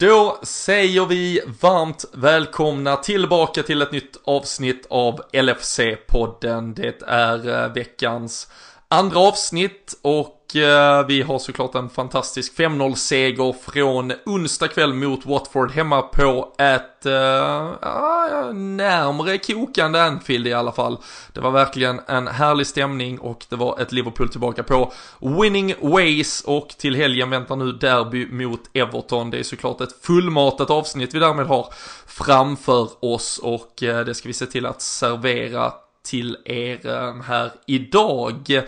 Då säger vi varmt välkomna tillbaka till ett nytt avsnitt av LFC-podden. Det är eh, veckans andra avsnitt och Eh, vi har såklart en fantastisk 5-0-seger från onsdag kväll mot Watford hemma på ett eh, närmre kokande Anfield i alla fall. Det var verkligen en härlig stämning och det var ett Liverpool tillbaka på winning ways och till helgen väntar nu derby mot Everton. Det är såklart ett fullmatat avsnitt vi därmed har framför oss och eh, det ska vi se till att servera till er här idag.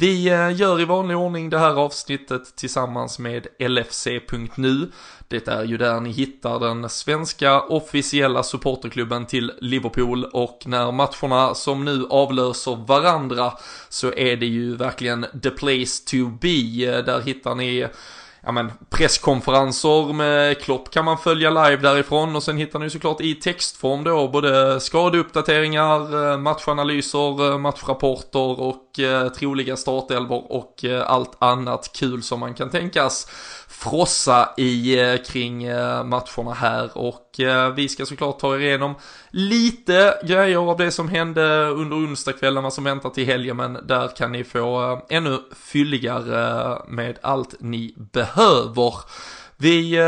Vi eh, gör i vanlig ordning det här avsnittet tillsammans med LFC.nu. Det är ju där ni hittar den svenska officiella supporterklubben till Liverpool och när matcherna som nu avlöser varandra så är det ju verkligen the place to be. Eh, där hittar ni ja men presskonferenser med Klopp kan man följa live därifrån och sen hittar ni såklart i textform då både skadeuppdateringar, eh, matchanalyser, eh, matchrapporter och eh, troliga startelvor och eh, allt annat kul som man kan tänkas frossa i eh, kring eh, matcherna här och eh, vi ska såklart ta er igenom lite grejer av det som hände under onsdagskvällen, vad som väntar till helgen, men där kan ni få ännu fylligare med allt ni behöver. Vi eh,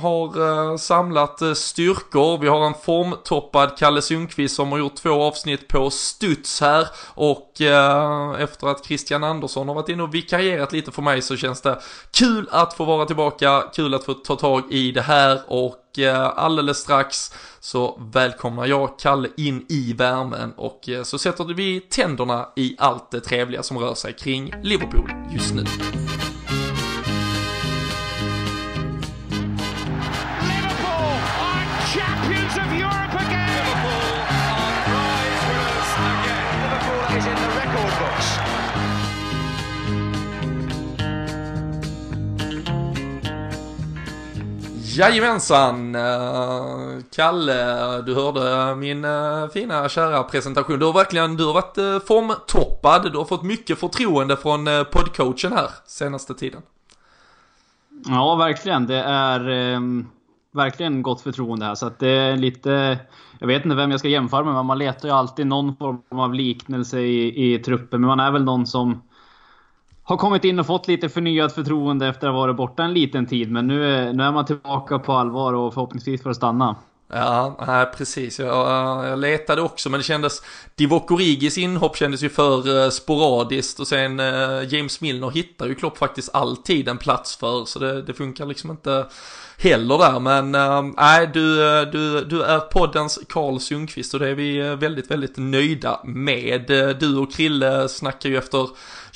har eh, samlat eh, styrkor, vi har en formtoppad Kalle Sundqvist som har gjort två avsnitt på studs här. Och eh, efter att Christian Andersson har varit inne och vikarierat lite för mig så känns det kul att få vara tillbaka, kul att få ta tag i det här. Och alldeles strax så välkomnar jag Kalle in i värmen. Och så sätter vi tänderna i allt det trevliga som rör sig kring Liverpool just nu. Jajamensan! Eh, Kalle, du hörde min eh, fina kära presentation. Du har verkligen, du har varit eh, formtoppad. Du har fått mycket förtroende från poddcoachen här senaste tiden. Ja, verkligen. Det är eh, verkligen gott förtroende här. Så att det är lite... Jag vet inte vem jag ska jämföra med, men man letar ju alltid någon form av liknelse i, i truppen. Men man är väl någon som har kommit in och fått lite förnyat förtroende efter att ha varit borta en liten tid. Men nu är, nu är man tillbaka på allvar och förhoppningsvis får stanna. Ja, nej, precis. Jag, jag letade också, men det kändes... Divock Origis inhopp kändes ju för eh, sporadiskt och sen eh, James Milner hittar ju Klopp faktiskt alltid en plats för, så det, det funkar liksom inte heller där. Men eh, nej, du, du, du är poddens Karl Sundqvist och det är vi väldigt, väldigt nöjda med. Du och Krille snackar ju efter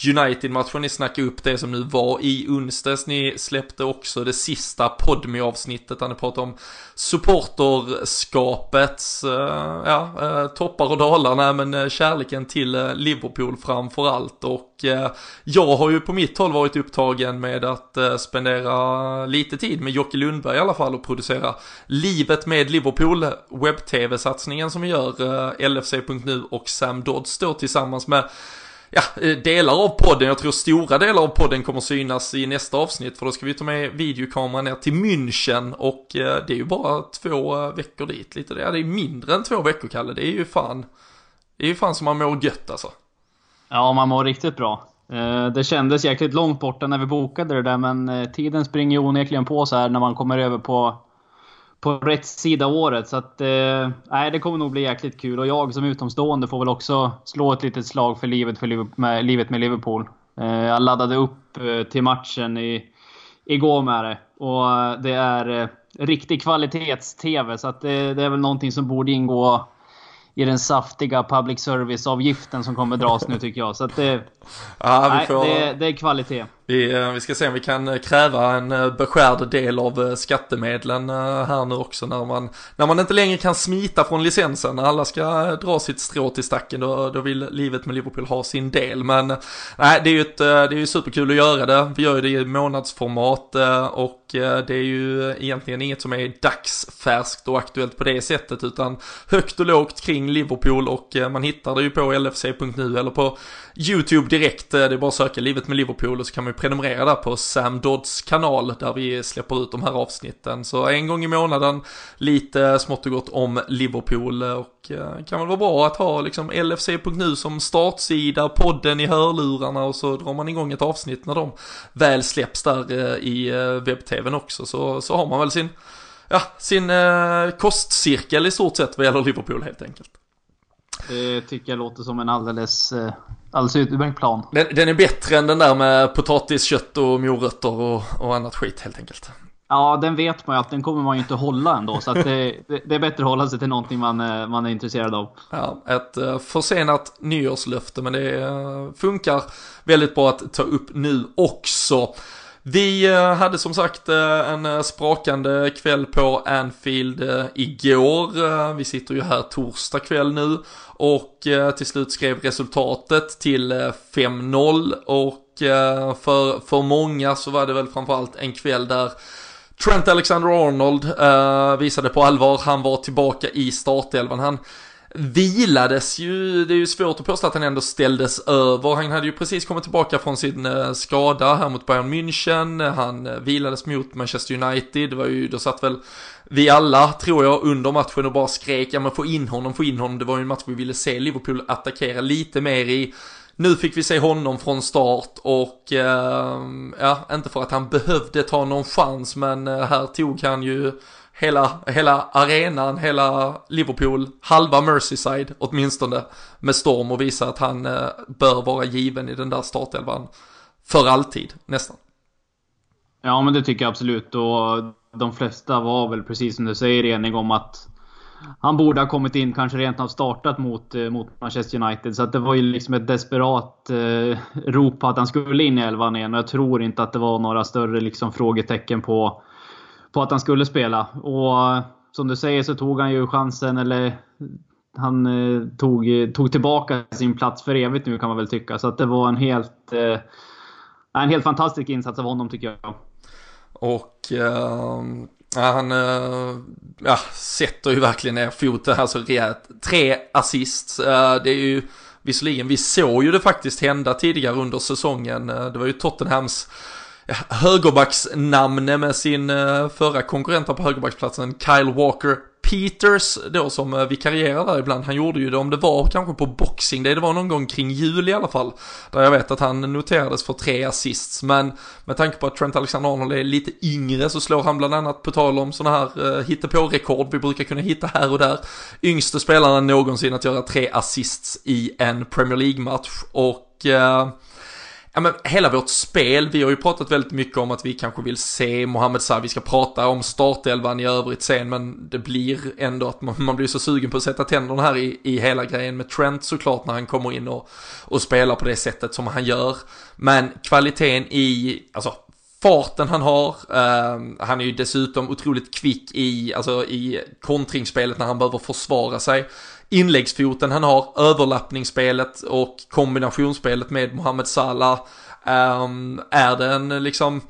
United-matchen, ni snackade upp det som nu var i onsdags, ni släppte också det sista podmi avsnittet där ni pratade om supporterskapets, eh, ja, eh, toppar och dalar, nej men eh, kärleken till Liverpool framför allt. Och jag har ju på mitt håll varit upptagen med att spendera lite tid med Jocke Lundberg i alla fall och producera Livet med Liverpool, webb-tv-satsningen som vi gör, LFC.nu och Sam Dodds då tillsammans med ja, eh, delar av podden, jag tror stora delar av podden kommer synas i nästa avsnitt för då ska vi ta med videokameran ner till München och eh, det är ju bara två eh, veckor dit lite ja, det är mindre än två veckor Kalle, det är ju fan, det är ju fan som man mår gött alltså. Ja, man mår riktigt bra. Det kändes jäkligt långt borta när vi bokade det där men tiden springer ju onekligen på så här när man kommer över på på rätt sida året. Så att, eh, nej, det kommer nog bli jäkligt kul. Och jag som utomstående får väl också slå ett litet slag för livet, för Liverpool, med, livet med Liverpool. Eh, jag laddade upp eh, till matchen i, igår med det. Och eh, det är eh, riktig kvalitets-TV. Så att det, det är väl någonting som borde ingå i den saftiga public service-avgiften som kommer dras nu tycker jag. Så att det, ja, nej, får... det, det är kvalitet. Vi, eh, vi ska se om vi kan eh, kräva en eh, beskärd del av skattemedlen här nu också när man, när man inte längre kan smita från licensen. När alla ska dra sitt strå till stacken då, då vill livet med Liverpool ha sin del. Men nej, det är ju ett, det är ju superkul att göra det. Vi gör ju det i månadsformat och det är ju egentligen inget som är dagsfärskt och aktuellt på det sättet utan högt och lågt kring Liverpool och man hittar det ju på lfc.nu eller på YouTube direkt. Det är bara att söka livet med Liverpool och så kan man prenumerera där på Sam Dodds kanal där vi släpper ut de här avsnitten. Så en gång i månaden lite smått och gott om Liverpool och eh, kan väl vara bra att ha liksom LFC.nu som startsida, podden i hörlurarna och så drar man igång ett avsnitt när de väl släpps där eh, i eh, webbtvn också så, så har man väl sin, ja, sin kostcirkel i stort sett vad gäller Liverpool helt enkelt. Det tycker jag låter som en alldeles, eh, alldeles utmärkt plan. Den, den, är bättre än den där med potatis, kött och morötter och, och annat skit helt enkelt. Ja, den vet man ju att den kommer man ju inte hålla ändå. Så det, det, är bättre att hålla sig till någonting man, eh, man är intresserad av. Ja, ett eh, försenat nyårslöfte, men det funkar väldigt bra att ta upp nu också. Vi eh, hade som sagt eh, en eh, sprakande kväll på Anfield igår. Vi sitter ju här torsdag kväll nu och till slut skrev resultatet till 5-0 och för, för många så var det väl framförallt en kväll där Trent Alexander-Arnold visade på allvar, han var tillbaka i startelvan. Han vilades ju, det är ju svårt att påstå att han ändå ställdes över. Han hade ju precis kommit tillbaka från sin eh, skada här mot Bayern München. Han eh, vilades mot Manchester United. Det var ju, då satt väl vi alla, tror jag, under matchen och bara skrek, ja men få in honom, få in honom. Det var ju en match vi ville se Liverpool attackera lite mer i. Nu fick vi se honom från start och eh, ja, inte för att han behövde ta någon chans men eh, här tog han ju hela, hela arenan, hela Liverpool, halva Merseyside åtminstone med storm och visa att han eh, bör vara given i den där startelvan för alltid nästan. Ja men det tycker jag absolut och de flesta var väl precis som du säger eniga om att han borde ha kommit in, kanske rent av startat mot, eh, mot Manchester United. Så att det var ju liksom ett desperat eh, rop på att han skulle in i elvan igen. Och jag tror inte att det var några större liksom, frågetecken på på att han skulle spela. Och eh, som du säger så tog han ju chansen, eller han eh, tog, eh, tog tillbaka sin plats för evigt nu kan man väl tycka. Så att det var en helt, eh, en helt fantastisk insats av honom tycker jag. Och eh, han eh, ja, sätter ju verkligen ner foten, alltså rejält. Tre assist, det är ju visserligen, vi såg ju det faktiskt hända tidigare under säsongen. Det var ju Tottenhams högerbacksnamne med sin eh, förra konkurrent på högerbacksplatsen, Kyle Walker Peters då som eh, vikarierar där ibland, han gjorde ju det om det var kanske på boxing day, det var någon gång kring jul i alla fall, där jag vet att han noterades för tre assists, men med tanke på att Trent Alexander-Arnold är lite yngre så slår han bland annat på tal om sådana här eh, hittepå-rekord vi brukar kunna hitta här och där, yngste spelaren någonsin att göra tre assists i en Premier League-match. Och eh, ja, men hela vårt spel, vi har ju pratat väldigt mycket om att vi kanske vill se Mohamed Salah, vi ska prata om startelvan i övrigt sen, men det blir ändå att man, man blir så sugen på att sätta tänderna här i, i hela grejen med Trent såklart när han kommer in och, och spelar på det sättet som han gör. Men kvaliteten i, alltså farten han har, eh, han är ju dessutom otroligt kvick i, alltså i kontringsspelet när han behöver försvara sig inläggsfoten han har, överlappningsspelet och kombinationsspelet med Mohamed Salah. Um, är den liksom,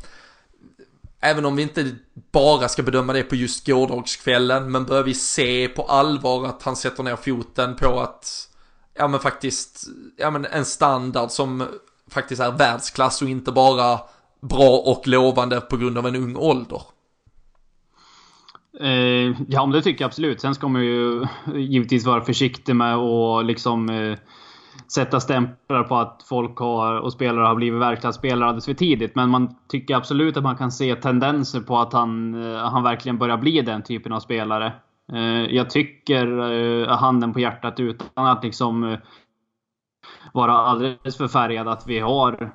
även om vi inte bara ska bedöma det på just gårdagskvällen, men börjar vi se på allvar att han sätter ner foten på att, ja men faktiskt, ja men en standard som faktiskt är världsklass och inte bara bra och lovande på grund av en ung ålder. Eh, ja, men det tycker jag absolut. Sen ska man ju givetvis vara försiktig med att liksom eh, sätta stämplar på att folk har, och spelare har blivit verkstadsspelare alldeles för tidigt. Men man tycker absolut att man kan se tendenser på att han, eh, han verkligen börjar bli den typen av spelare. Eh, jag tycker, eh, handen på hjärtat, utan att liksom eh, vara alldeles för färgad, att vi har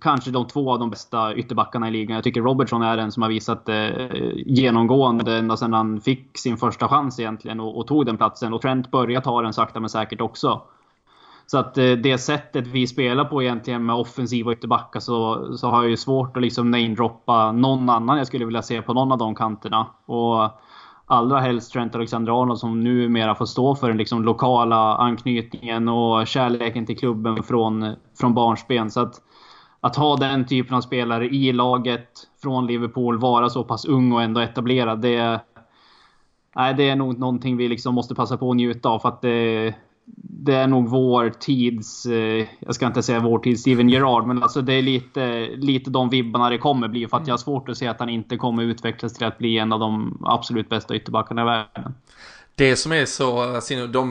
kanske de två av de bästa ytterbackarna i ligan. Jag tycker Robertson är den som har visat eh, genomgående ända sedan han fick sin första chans egentligen och, och, tog den platsen. Och Trent börjar ta den sakta men säkert också. Så att eh, det sättet vi spelar på egentligen med offensiva ytterbackar så, så har jag ju svårt att liksom namedroppa någon annan jag skulle vilja se på någon av de kanterna. Och allra helst Trent Alexander-Arnold som numera får stå för den liksom lokala anknytningen och kärleken till klubben från, från barnsben. Så att att ha den typen av spelare i laget från Liverpool, vara så pass ung och ändå etablerad. Det, nej, det är nog någonting vi liksom måste passa på att njuta av. För att det, det är nog vår tids... Eh, jag ska inte säga vår tids Steven Gerrard, men alltså det är lite, lite de vibbarna det kommer bli. För att jag har svårt att se att han inte kommer utvecklas till att bli en av de absolut bästa ytterbackarna i världen. Det som är så, alltså, de,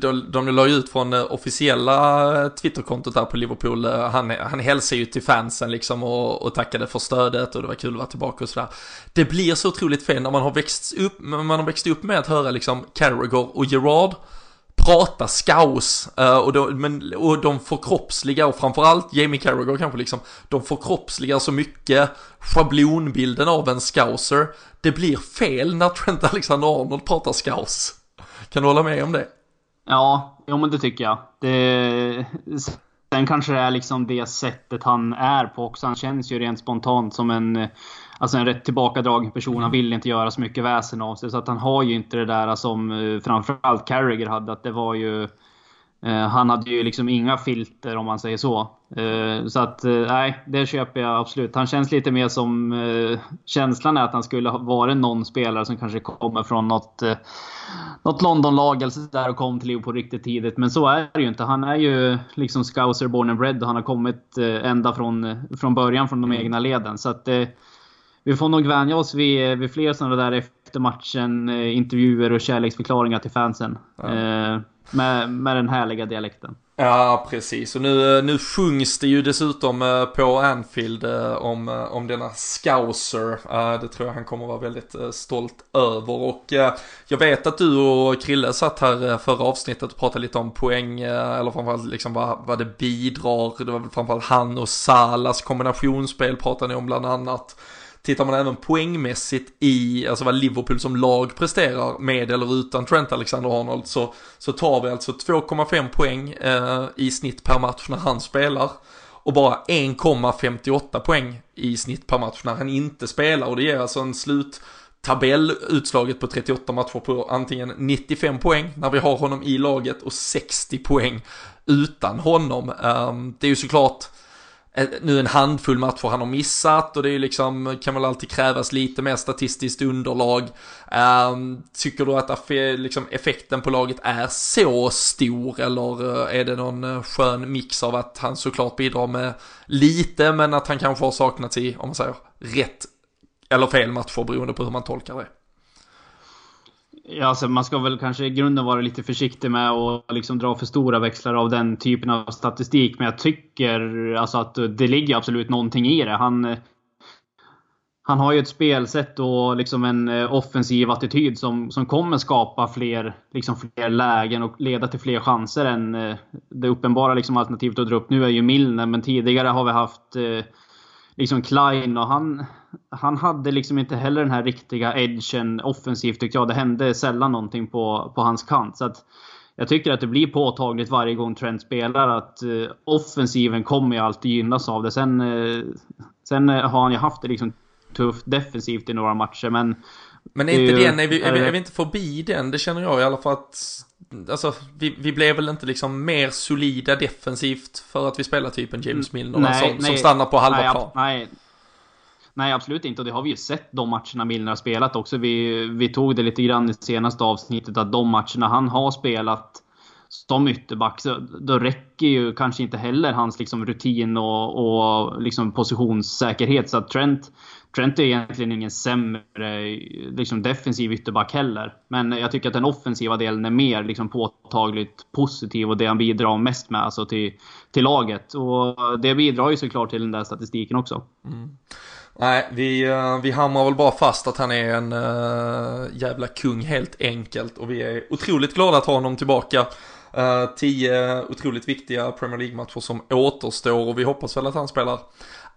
de, de la ut från eh, officiella eh, Twitterkontot där på Liverpool, eh, han, han hälsade ju till fansen liksom och, och tackade för stödet och det var kul att vara tillbaka och sådär. Det blir så otroligt fel när man har växt upp, man har växt upp med att höra liksom Carragher och Gerard prata scouse eh, och, de, men, och de förkroppsligar och framförallt Jamie Carragher kanske liksom de förkroppsligar så mycket schablonbilden av en scouser det blir fel när Trent Alexander-Arnold pratar scouse. Kan du hålla med om det? Ja, jo men det tycker jag. Det, sen kanske det är liksom det sättet han är på också. Han känns ju rent spontant som en eh, alltså en rätt tillbakadragen person. Han vill inte göra så mycket väsen av sig. Så att han har ju inte det där som eh, framförallt Carragher hade. Att det var ju... Eh, han hade ju liksom inga filter om man säger så. Eh, så att nej, det köper jag absolut. Han känns lite mer som... känslan är att han skulle ha varit någon spelare som kanske kommer från något, något Londonlag eller sådär och kom till Liverpool riktigt tidigt. Men så är det ju inte. Han är ju liksom scouser born and bred och han har kommit ända från, från början från de mm. egna leden. Så att vi får nog vänja oss vid, vid fler sådana där efter matchen eh, intervjuer och kärleksförklaringar till fansen. Ja. Med, med den härliga dialekten. Ja, precis. Och nu, nu sjungs det ju dessutom eh, på Anfield eh, om, eh, om denna scouser. Det tror jag han kommer vara väldigt stolt över. Och jag vet att du och Krille satt här förra avsnittet och pratade lite om poäng, eller framförallt liksom vad, vad det bidrar. Det var väl framförallt han och Salas kombinationsspel pratade ni om bland annat. Tittar man även poängmässigt i, alltså vad Liverpool som lag presterar med eller utan Trent Alexander-Arnold så, så tar vi alltså 2,5 poäng eh, i snitt per match när han spelar och bara 1,58 poäng i snitt per match när han inte spelar och det ger alltså en slut tabellutslaget på 38 matcher på antingen 95 poäng när vi har honom i laget och 60 poäng utan honom. Ehm, det är ju såklart Eh, nu en handfull matcher han har missat och det är ju liksom, kan väl alltid krävas lite mer statistiskt underlag. Um, tycker du att liksom, effekten på laget är så stor eller eh, är det någon eh, skön mix av att han såklart bidrar med lite men att han kanske har saknats i, om man säger, rätt eller fel matcher beroende på hur man tolkar det? Ja, alltså man ska väl kanske i grunden vara lite försiktig med att liksom dra för stora växlar av den typen av statistik. Men jag tycker alltså att det ligger absolut någonting i det. Han, han har ju ett spelsätt och liksom en eh, offensiv attityd som, som kommer skapa fler, liksom fler lägen och leda till fler chanser än eh, det uppenbara liksom alternativet att dra upp nu är ju Milner. Men tidigare har vi haft eh, liksom Klein och han, han hade liksom inte heller den här riktiga edgen offensivt tyckte jag. Det hände sällan någonting på, på hans kant. Så att jag tycker att det blir påtagligt varje gång Trent spelar att uh, offensiven kommer ju alltid gynnas av det. Sen, uh, sen uh, har han ju haft det liksom tufft defensivt i några matcher men... Men är inte det, är vi, är, vi, är vi inte förbi den? Det känner jag i alla fall att alltså, vi, vi blev väl inte liksom mer solida defensivt för att vi spelar typ en James mm, Milner nej, som, nej, som stannar på halva nej, plan. Nej, nej, absolut inte. Och det har vi ju sett de matcherna Milner har spelat också. Vi, vi tog det lite grann i senaste avsnittet att de matcherna han har spelat som ytterback, så då räcker ju kanske inte heller hans liksom rutin och, och liksom positionssäkerhet. Så att Trent, Trent är egentligen ingen sämre liksom defensiv ytterback heller. Men jag tycker att den offensiva delen är mer liksom påtagligt positiv och det han bidrar mest med alltså till, till laget. Och det bidrar ju såklart till den där statistiken också. Mm. Nej, vi, eh, vi hamrar väl bara fast att han är en uh, jävla kung helt enkelt och vi är otroligt glada att ha honom tillbaka. Uh, tio otroligt viktiga Premier League-matcher som återstår och vi hoppas väl att han spelar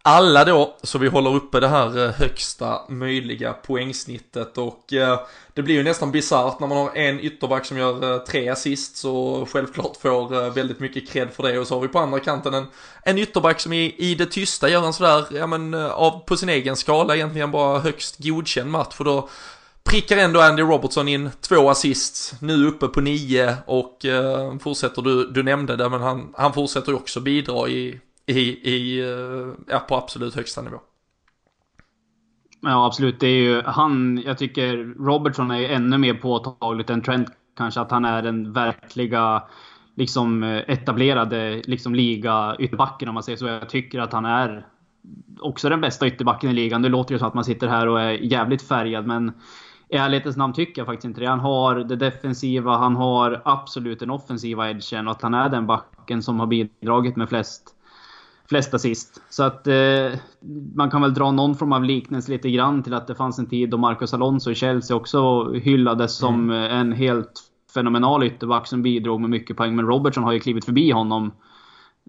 alla då, så vi håller uppe det här eh, högsta möjliga poängsnittet och eh, det blir ju nästan bisarrt när man har en ytterback som gör eh, tre assist så självklart får eh, väldigt mycket cred för det. Och så har vi på andra kanten en, en ytterback som i, i det tysta gör en sådär, ja men eh, av, på sin egen skala egentligen bara högst godkänd match. För då prickar ändå Andy Robertson in två assist nu uppe på nio och eh, fortsätter, du, du nämnde det, men han, han fortsätter också bidra i, i, i, eh, ja, på absolut högsta nivå. Ja, absolut. Det är ju han, jag tycker Robertson är ännu mer påtagligt än Trent kanske. Att han är den verkliga liksom eh, etablerade liksom liga ytterbacken om man säger så. Jag tycker att han är också den bästa ytterbacken i ligan. Det låter ju som att man sitter här och är jävligt färgad men i ärlighetens namn tycker jag faktiskt inte det. Han har det defensiva, han har absolut den offensiva edgen och att han är den backen som har bidragit med flest flest assist. Så att eh, man kan väl dra någon form av liknelse lite grann till att det fanns en tid då Marcus Alonso i Chelsea också hyllades som mm. en helt fenomenal ytterback som bidrog med mycket poäng. Men Robertson har ju klivit förbi honom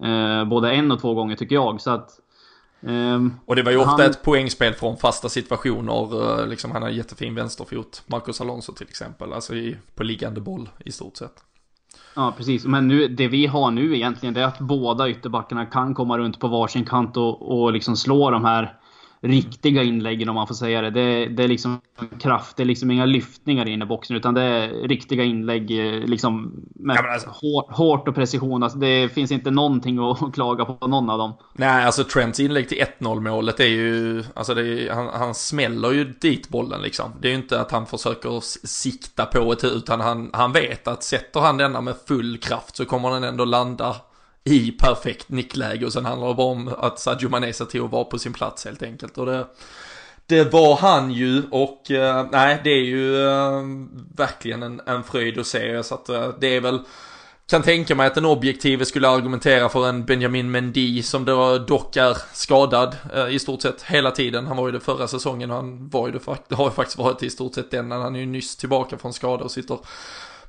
eh, både en och två gånger tycker jag. Så att, eh, och det var ju ofta han... ett poängspel från fasta situationer. Eh, liksom, han har jättefin vänsterfot. Marcus Alonso till exempel. Alltså i, på liggande boll i stort sett. Ja, precis. Men nu, det vi har nu egentligen, det är att båda ytterbackarna kan komma runt på varsin kant och, och liksom slå de här riktiga inläggen om man får säga det. Det, det är liksom kraft, det är liksom inga lyftningar inne i boxen utan det är riktiga inlägg eh, liksom med ja, alltså, hårt, hårt och precision. Alltså, det finns inte någonting att klaga på någon av dem. Nej, alltså Trents inlägg till 1-0 målet är ju, alltså är, han, han smäller ju dit bollen liksom. Det är ju inte att han försöker sikta på det utan han, han vet att sätter han denna med full kraft så kommer den ändå landa i perfekt nickläge och sen handlar det bara om att Sadio Mané ser till att vara på sin plats helt enkelt. Och det, det var han ju och eh, nej det är ju eh, verkligen en, en fröjd att se så att eh, det är väl kan tänka mig att den objektive skulle argumentera för en Benjamin Mendy som då dock är skadad eh, i stort sett hela tiden. Han var ju det förra säsongen och han var ju det, har ju faktiskt varit i stort sett den. Han är ju nyss tillbaka från skada och sitter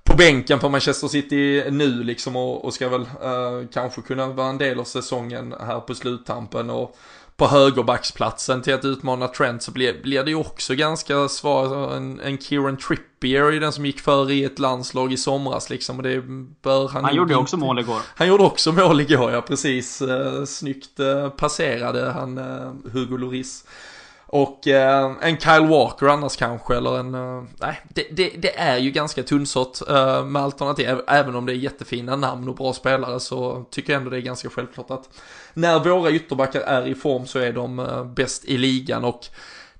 på bänken för Manchester City nu liksom och, och ska väl uh, kanske kunna vara en del av säsongen här på sluttampen och på högerbacksplatsen till att utmana Trent så blir, blir det ju också ganska svårt. En, en Kieran Trippier är ju den som gick före i ett landslag i somras liksom och det bör han Han gjorde ju också mål igår. Han gjorde också mål igår ja precis. Uh, snyggt uh, passerade han uh, Hugo Lloris. Och eh, en Kyle Walker annars kanske, eller en... Eh, nej, det, det, det, är ju ganska tunnsått eh, med alternativ. Även om det är jättefina namn och bra spelare så tycker jag ändå det är ganska självklart att när våra ytterbackar är i form så är de eh, bäst i ligan. Och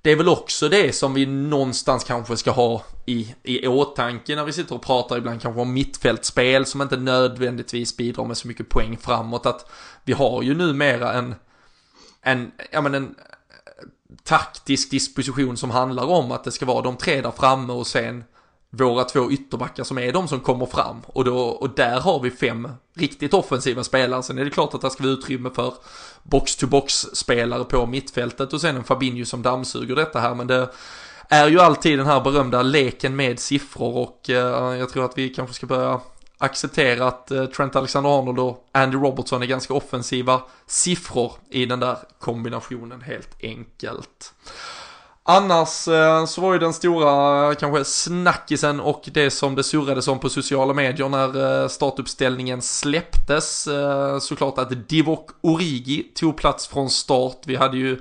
det är väl också det som vi någonstans kanske ska ha i, i åtanke när vi sitter och pratar ibland kanske om mittfältspel som inte nödvändigtvis bidrar med så mycket poäng framåt. Att vi har ju numera en, en, ja men en, taktisk disposition som handlar om att det ska vara de tre där framme och sen våra två ytterbackar som är de som kommer fram. Och, då, och där har vi fem riktigt offensiva spelare. Sen är det klart att det ska vara utrymme för box-to-box-spelare på mittfältet och sen en Fabinho som dammsuger detta här. Men det är ju alltid den här berömda leken med siffror och eh, jag tror att vi kanske ska börja acceptera att eh, Trent Alexander-Arnold och Andy Robertson är ganska offensiva siffror i den där kombinationen helt enkelt. Annars eh, så var ju den stora eh, kanske snackisen och det som det surrades om på sociala medier när startuppställningen släpptes. Såklart att Divock Origi tog plats från start. Vi hade ju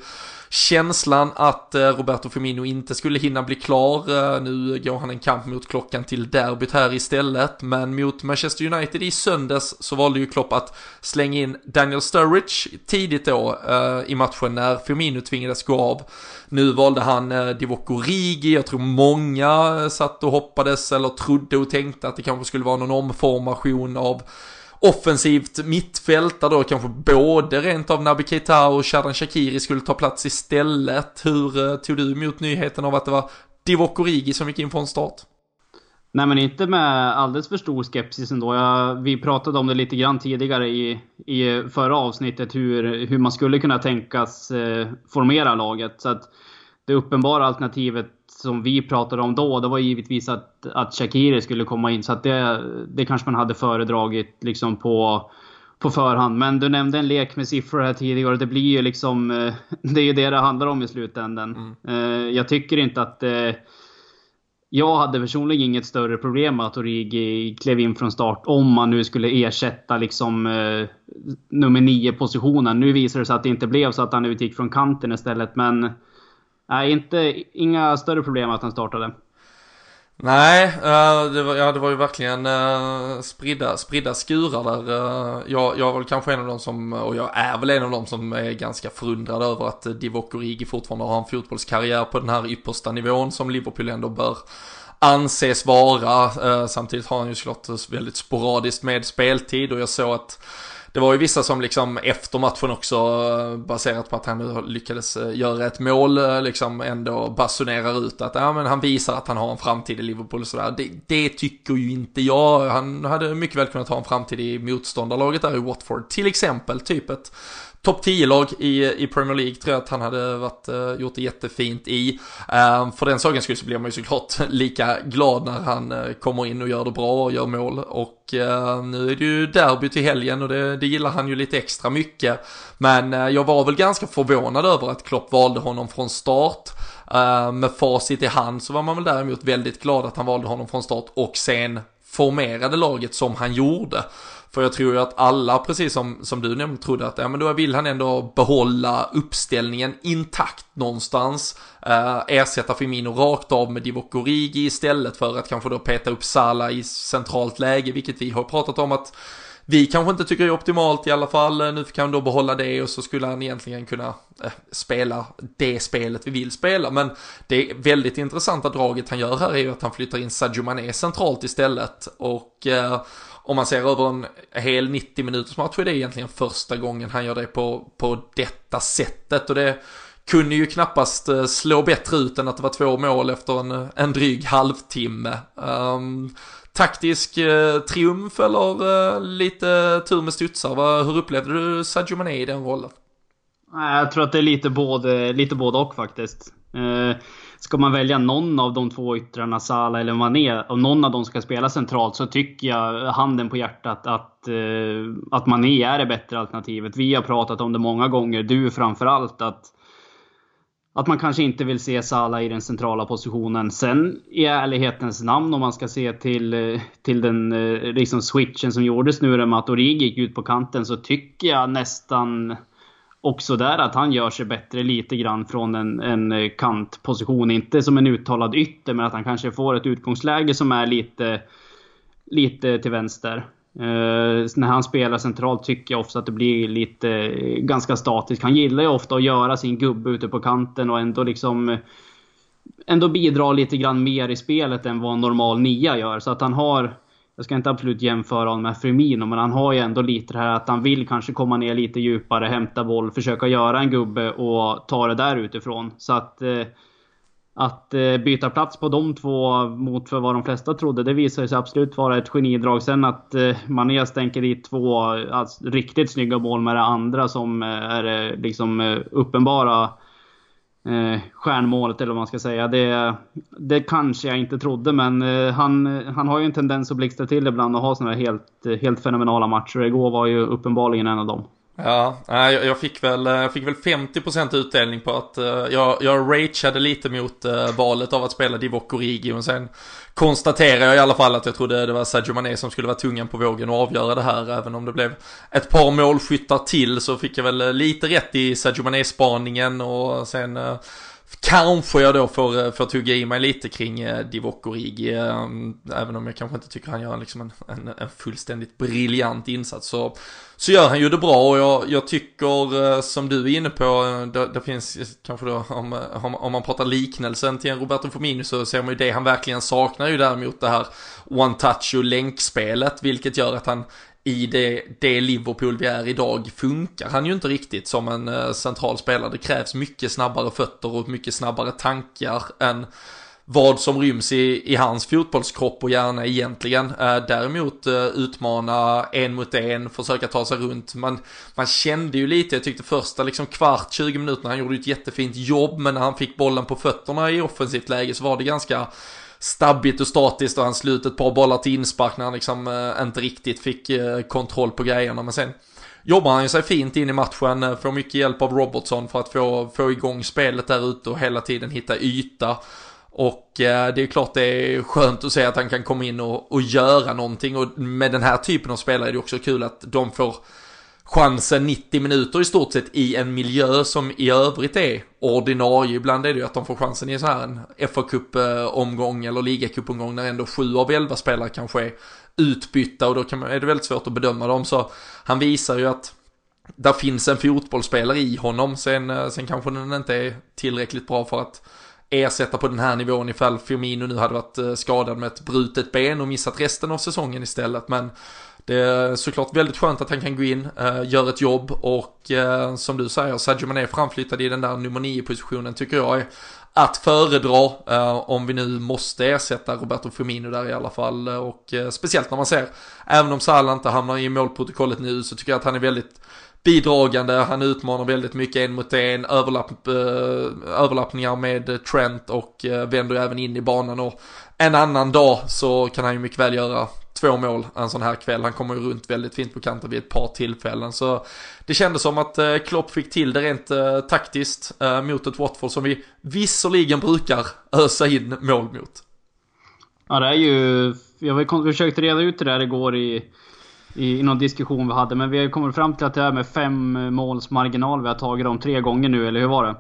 känslan att eh, Roberto Firmino inte skulle hinna bli klar. Eh, nu går han en kamp mot klockan till derbyt här istället, men mot Manchester United i söndags så valde ju Klopp att slänga in Daniel Sturridge tidigt då eh, i matchen när Firmino tvingades gå av. Nu valde han Divock Origi, jag tror många satt och hoppades eller trodde och tänkte att det kanske skulle vara någon omformation av offensivt mittfält där då kanske både rent av Naby Keita och Shadan Shakiri skulle ta plats istället. Hur eh, tog du emot nyheten av att det var Divock Origi som gick in från start? Nej men inte med alldeles för stor skepsis ändå. Jag, vi pratade om det lite grann tidigare i, i förra avsnittet hur, hur man skulle kunna tänkas eh, formera laget. Så att det uppenbara alternativet som vi pratade om då, det var givetvis att, att Shakiri skulle komma in. Så att det, det kanske man hade föredragit liksom på, på förhand. Men du nämnde en lek med siffror här tidigare. Det blir ju liksom... Eh, det är ju det det handlar om i slutändan. Mm. Eh, jag tycker inte att... Eh, jag hade personligen inget större problem med att Origi klev in från start om man nu skulle ersätta liksom nummer 9 positionen. Nu visar det sig att det inte blev så att han utgick från kanten istället. Men Nej, inte, inga större problem att han startade. Nej, eh, det, var, ja, det var ju verkligen eh, spridda, spridda skurar där. Eh, jag, jag var väl kanske en av dem som, och jag är väl en av dem som är ganska förundrad över att Divock Origi fortfarande har en fotbollskarriär på den här yppersta nivån som Liverpool ändå bör anses vara. Samtidigt har han ju såklart väldigt sporadiskt med speltid och jag såg att det var ju vissa som liksom efter matchen också, baserat på att han lyckades eh, göra ett mål, eh, liksom ändå basunerar ut att ja, men han visar att han har en framtid i Liverpool och sådär. Det, det tycker ju inte jag. Han hade mycket väl kunnat ha en framtid i motståndarlaget där i Watford. Till exempel, typ ett topp 10-lag i, i Premier League tror jag att han hade varit, uh, gjort det jättefint i. Uh, för den sakens skull så blir man ju såklart lika glad när han uh, kommer in och gör det bra och gör mål. Och eh, nu är det ju derby till helgen och det, det gillar han ju lite extra mycket. Men jag var väl ganska förvånad över att Klopp valde honom från start. Ehm, med facit i hand så var man väl däremot väldigt glad att han valde honom från start och sen formerade laget som han gjorde. För jag tror ju att alla, precis som, som du nämnde, trodde att ja, men då vill han ändå behålla uppställningen intakt någonstans. Eh, ersätta Firmino rakt av med Divock Origi istället för att kanske då peta upp Sala i centralt läge, vilket vi har pratat om att vi kanske inte tycker är optimalt i alla fall. Nu kan han då behålla det och så skulle han egentligen kunna eh, spela det spelet vi vill spela. Men det väldigt intressanta draget han gör här är ju att han flyttar in Sadio Mané centralt istället. Och eh, om man ser över en hel 90 minuters match är det egentligen första gången han gör det på, på detta sättet. Och det kunde ju knappast eh, slå bättre ut än att det var två mål efter en, en dryg halvtimme. Um, taktisk eh, triumf eller eh, lite tur med studsar? Hur upplevde du Sadio Mané i den rollen? Jag tror att det är lite både, lite både och faktiskt. Eh, ska man välja någon av de två yttrarna, Sala eller Mané, och någon av dem ska spela centralt så tycker jag, handen på hjärtat, att, eh, att Mané är det bättre alternativet. Vi har pratat om det många gånger, du framförallt, att att man kanske inte vill se Salah i den centrala positionen. Sen i ärlighetens namn om man ska se till, eh, till den eh, liksom switchen som gjordes nu med att Origi gick ut på kanten så tycker jag nästan också där att han gör sig bättre lite grann från en, en eh, kantposition. Inte som en uttalad ytter, men att han kanske får ett utgångsläge som är lite, lite till vänster. Uh, när han spelar centralt tycker jag ofta att det blir lite eh, ganska statiskt. Han gillar ju ofta att göra sin gubbe ute på kanten och ändå liksom ändå bidra lite grann mer i spelet än vad en normal nia gör. Så att han har jag ska inte absolut jämföra honom med Firmino, men han har ju ändå lite det här att han vill kanske komma ner lite djupare, hämta boll, försöka göra en gubbe och ta det där utifrån. Så att eh, att eh, byta plats på de två mot för vad de flesta trodde, det visar sig absolut vara ett genidrag. Sen att eh, Mané stänker dit två alltså, riktigt snygga mål med det andra som är liksom uppenbara eh, stjärnmålet eller vad man ska säga. Det, det kanske jag inte trodde men eh, han, han har ju en tendens att blixtra till ibland och ha sådana helt, helt fenomenala matcher. Igår var ju uppenbarligen en av dem. Ja, jag fick väl, eh, jag fick väl 50% utdelning på att eh, jag, jag rageade lite mot eh, valet av att spela Divock Origi och sen konstaterar jag i alla fall att jag trodde det var Sadio Mané som skulle vara tungan på vågen och avgöra det här. Även om det blev ett par målskyttar till så fick jag väl lite rätt i Sadio Mané-spaningen och sen Kanske jag då får, eh, får tugga i mig lite kring eh, Divock Origi, eh, även om jag kanske inte tycker han gör liksom en, en, en fullständigt briljant insats så, så gör han ju det bra. Och jag, jag tycker eh, som du är inne på, eh, det, det finns eh, kanske då om, om, om, man pratar liknelsen till en Roberto Firmino så ser man ju det han verkligen saknar ju däremot det här one touch och länkspelet vilket gör att han i det, det Liverpool vi är idag funkar han ju inte riktigt som en eh, central spelare. Det krävs mycket snabbare fötter och mycket snabbare tankar än vad som ryms i, i hans fotbollskropp och hjärna egentligen. Eh, däremot eh, utmana en mot en, försöka ta sig runt. Man, man kände ju lite, jag tyckte första liksom kvart, 20 minuter, han gjorde ett jättefint jobb, men när han fick bollen på fötterna i offensivt läge så var det ganska stabbigt och statiskt och han slut ett par bollar till inspark när han liksom eh, inte riktigt fick eh, kontroll på grejerna. Men sen jobbar han ju sig fint in i matchen, eh, får mycket hjälp av Robertson för att få, få igång spelet där ute och hela tiden hitta yta. Och eh, det är klart det är skönt att se att han kan komma in och, och göra någonting och med den här typen av spelare är det också kul att de får chansen 90 minuter i stort sett i en miljö som i övrigt är ordinarie. Ibland är det ju att de får chansen i så här en fa Cup-omgång eh, eller ligacupomgång när ändå sju av elva spelare kanske är utbytta och då kan man, är det väldigt svårt att bedöma dem. Så han visar ju att där finns en fotbollsspelare i honom. Sen, eh, sen kanske den inte är tillräckligt bra för att ersätta på den här nivån ifall Firmino nu hade varit eh, skadad med ett brutet ben och missat resten av säsongen istället. Men det är såklart väldigt skönt att han kan gå in, äh, göra ett jobb och äh, som du säger, Sadio Mané framflyttad i den där nummer 9-positionen tycker jag är att föredra äh, om vi nu måste ersätta Roberto Firmino där i alla fall. Och speciellt när man ser, även om Salah inte hamnar i målprotokollet nu så tycker jag att han är väldigt bidragande, han utmanar väldigt mycket en mot en, överlapp, överlappningar med Trent och vänder även in i banan. Och en annan dag så kan han ju mycket väl göra två mål en sån här kväll. Han kommer ju runt väldigt fint på kanten vid ett par tillfällen. Så det kändes som att eh, Klopp fick till det rent eh, taktiskt eh, mot ett Watford som vi visserligen brukar ösa in mål mot. Ja, det är ju... Jag försökte reda ut det där igår i, i, i någon diskussion vi hade, men vi har kommit fram till att det är med fem måls marginal vi har tagit dem tre gånger nu, eller hur var det?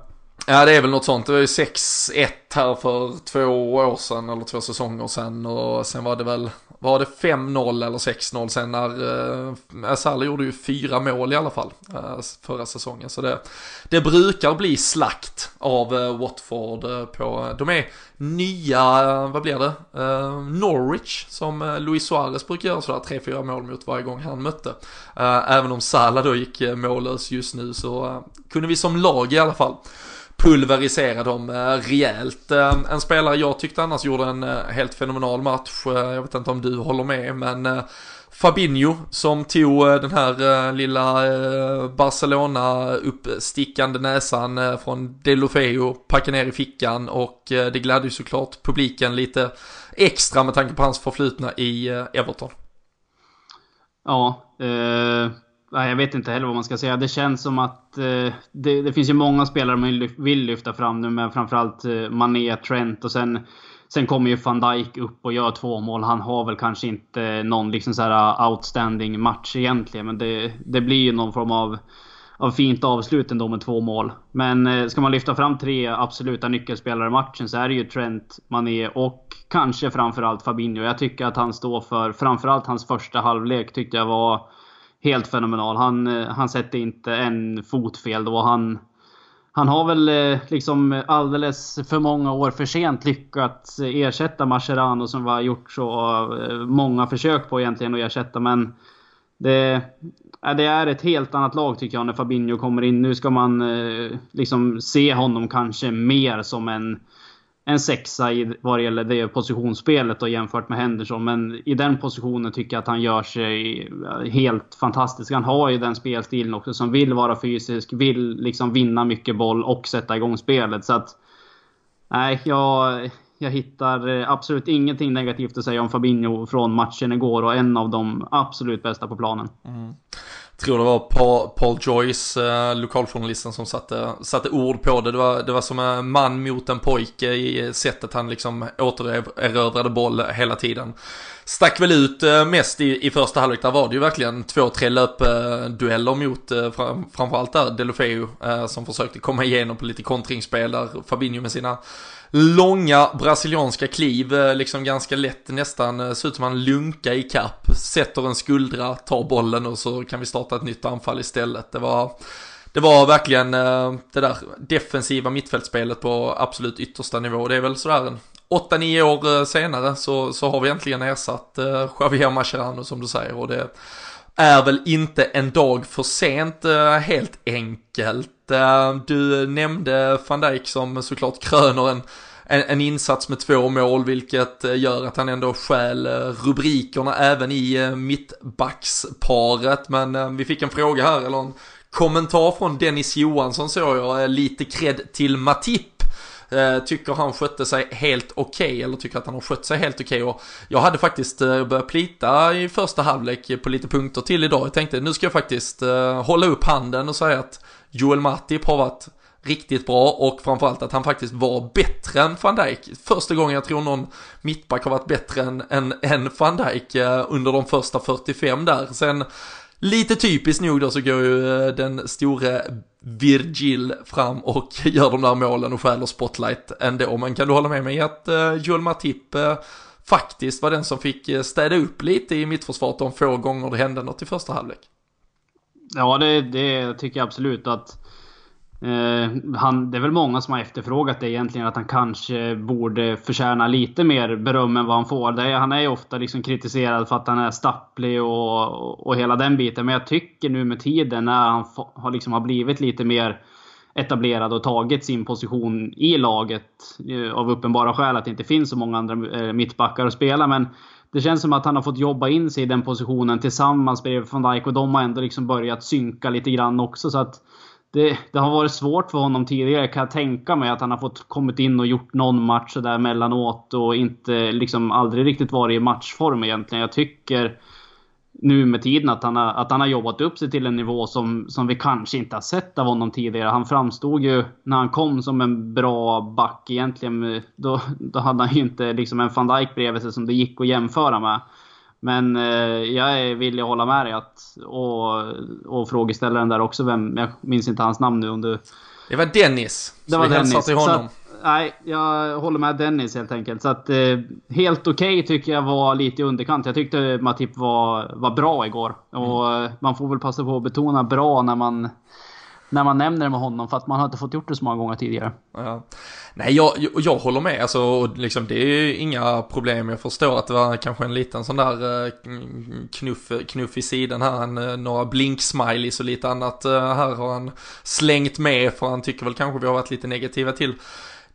Ja det är väl något sånt. Det var ju 6-1 här för två år sedan eller två säsonger sedan och sen var det väl var det 5-0 eller 6-0 sen när eh, Salah gjorde ju fyra mål i alla fall eh, förra säsongen. Så det, det brukar bli slakt av eh, Watford eh, på, de är nya, eh, vad blir det, eh, Norwich som eh, Luis Suarez brukar göra sådär 3-4 mål mot varje gång han mötte. Eh, även om Salah då gick eh, mållös just nu så kunde vi som lag i alla fall pulverisera dem eh, rejält. Eh, en spelare jag tyckte annars gjorde en eh, helt fenomenal match, jag vet inte om du håller med, men Fabinho som tog den här lilla Barcelona uppstickande näsan från Delofeo, packade ner i fickan och det gladde ju såklart publiken lite extra med tanke på hans förflutna i Everton. Ja, eh jag vet inte heller vad man ska säga. Det känns som att eh, det, det, finns ju många spelare man vill lyfta fram nu, men framförallt eh, Mané, Trent och sen Sen kommer ju van Dijk upp och gör två mål. Han har väl kanske inte någon liksom så här eh, outstanding match egentligen, men det, det blir ju någon form av, av fint avslut ändå med två mål. Men eh, ska man lyfta fram tre absoluta nyckelspelare i matchen så är det ju Trent, Mané och kanske framförallt Fabinho. Jag tycker att han står för, framförallt hans första halvlek tyckte jag var helt fenomenal. Han, eh, han sätter inte en fot fel då. Han, han har väl eh, liksom alldeles för många år för sent lyckats eh, ersätta Mascherano som vi har gjort så många försök på egentligen att ersätta. Men det, det är ett helt annat lag tycker jag när Fabinho kommer in. Nu ska man liksom se honom kanske mer som en en sexa i vad det gäller det positionsspelet och jämfört med Henderson. Men i den positionen tycker jag att han gör sig eh, helt fantastisk. Han har ju den spelstilen också som vill vara fysisk, vill liksom vinna mycket boll och sätta igång spelet. Så att... Nej, jag, jag hittar eh, absolut ingenting negativt att säga om Fabinho från matchen igår och en av de absolut bästa på planen. Mm tror det var Paul, Paul Joyce, eh, lokaljournalisten som satte, satte ord på det. Det var, det var som en man mot en pojke i sättet han liksom återerövrade boll hela tiden. Stack väl ut eh, mest i, i första halvlek, där var det ju verkligen två, tre löpdueller mot eh, fram, framförallt där Delofeu eh, som försökte komma igenom på lite kontringsspel där Fabinho med sina långa brasilianska kliv, eh, liksom ganska lätt nästan, eh, ser ut som han lunka i kapp, sätter en skuldra, tar bollen och så kan vi starta ett nytt anfall istället. Det var, det var verkligen eh, det där defensiva mittfältspelet på absolut yttersta nivå. Det är väl sådär en 8-9 år senare så, så har vi äntligen ersatt Javier Mascherano som du säger och det är väl inte en dag för sent eh, helt enkelt. Eh, du nämnde van Dijk som såklart kröner en, en, en, insats med två mål, vilket eh, gör att han ändå stjäl rubrikerna även i mittbacksparet. Men vi fick en fråga här, eller en kommentar från Dennis Johansson såg jag, lite cred till Matip. Eh, tycker han skötte sig helt okej, okay, eller tycker att han har skött sig helt okej. Okay. Och jag hade faktiskt eh, börjat plita i första halvlek på lite punkter till idag. Jag tänkte nu ska jag faktiskt eh, hålla upp handen och säga att Joel Matip har varit riktigt bra och framförallt att han faktiskt var bättre än van Dijk. Första gången jag tror någon mittback har varit bättre än, än, än van Dijk under de första 45 där. Sen lite typiskt nog då så går ju den store Virgil fram och gör de där målen och stjäler spotlight ändå. Men kan du hålla med mig att eh, Joel Matip eh, faktiskt var den som fick eh, städa upp lite i mittförsvaret de få gånger det hände något i första halvlek? Ja, det, det tycker jag absolut att Eh, han, det är väl många som har efterfrågat det egentligen, att han kanske borde förtjäna lite mer beröm än vad han får. Det han är ju ofta liksom kritiserad för att han är stapplig och, och, och hela den biten. Men jag tycker nu med tiden när han har, liksom har blivit lite mer etablerad och tagit sin position i laget. Eh, av uppenbara skäl att det inte finns så många andra eh, mittbackar att spela. Men det känns som att han har fått jobba in sig i den positionen tillsammans med van Dijk och de har ändå liksom börjat synka lite grann också. Så att det, det, har varit svårt för honom tidigare kan jag tänka mig. Att han har fått kommit in och gjort någon match där mellanåt och inte liksom aldrig riktigt varit i matchform egentligen. Jag tycker nu med tiden att han, har, att han har jobbat upp sig till en nivå som, som vi kanske inte har sett av honom tidigare. Han framstod ju när han kom som en bra back egentligen. Då, då hade han ju inte liksom en van Dijk bredvid sig som det gick att jämföra med. Men eh, jag är villig att hålla med dig att, och, och frågeställaren där också, vem, jag minns inte hans namn nu om du... Det var Dennis. Det var Dennis. Till honom. Att, nej, jag håller med Dennis helt enkelt. Så att, eh, helt okej okay tycker jag var lite i underkant. Jag tyckte Matip var, var bra igår. Och mm. man får väl passa på att betona bra när man när man nämner det med honom för att man har inte fått gjort det så många gånger tidigare. Ja. Nej, jag, jag håller med. Alltså, liksom, det är inga problem. Jag förstår att det var kanske en liten sån där eh, knuff, knuff i sidan här. En, eh, några blink-smileys och lite annat eh, här har han slängt med. För han tycker väl kanske vi har varit lite negativa till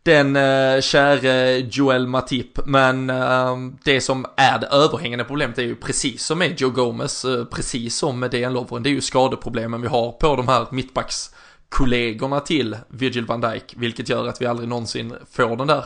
den uh, käre Joel Matip. Men uh, det som är det överhängande problemet är ju precis som med Joe Gomez, uh, precis som med DN Lovren, det är ju skadeproblemen vi har på de här mittbackskollegorna till Virgil van Dijk, vilket gör att vi aldrig någonsin får den där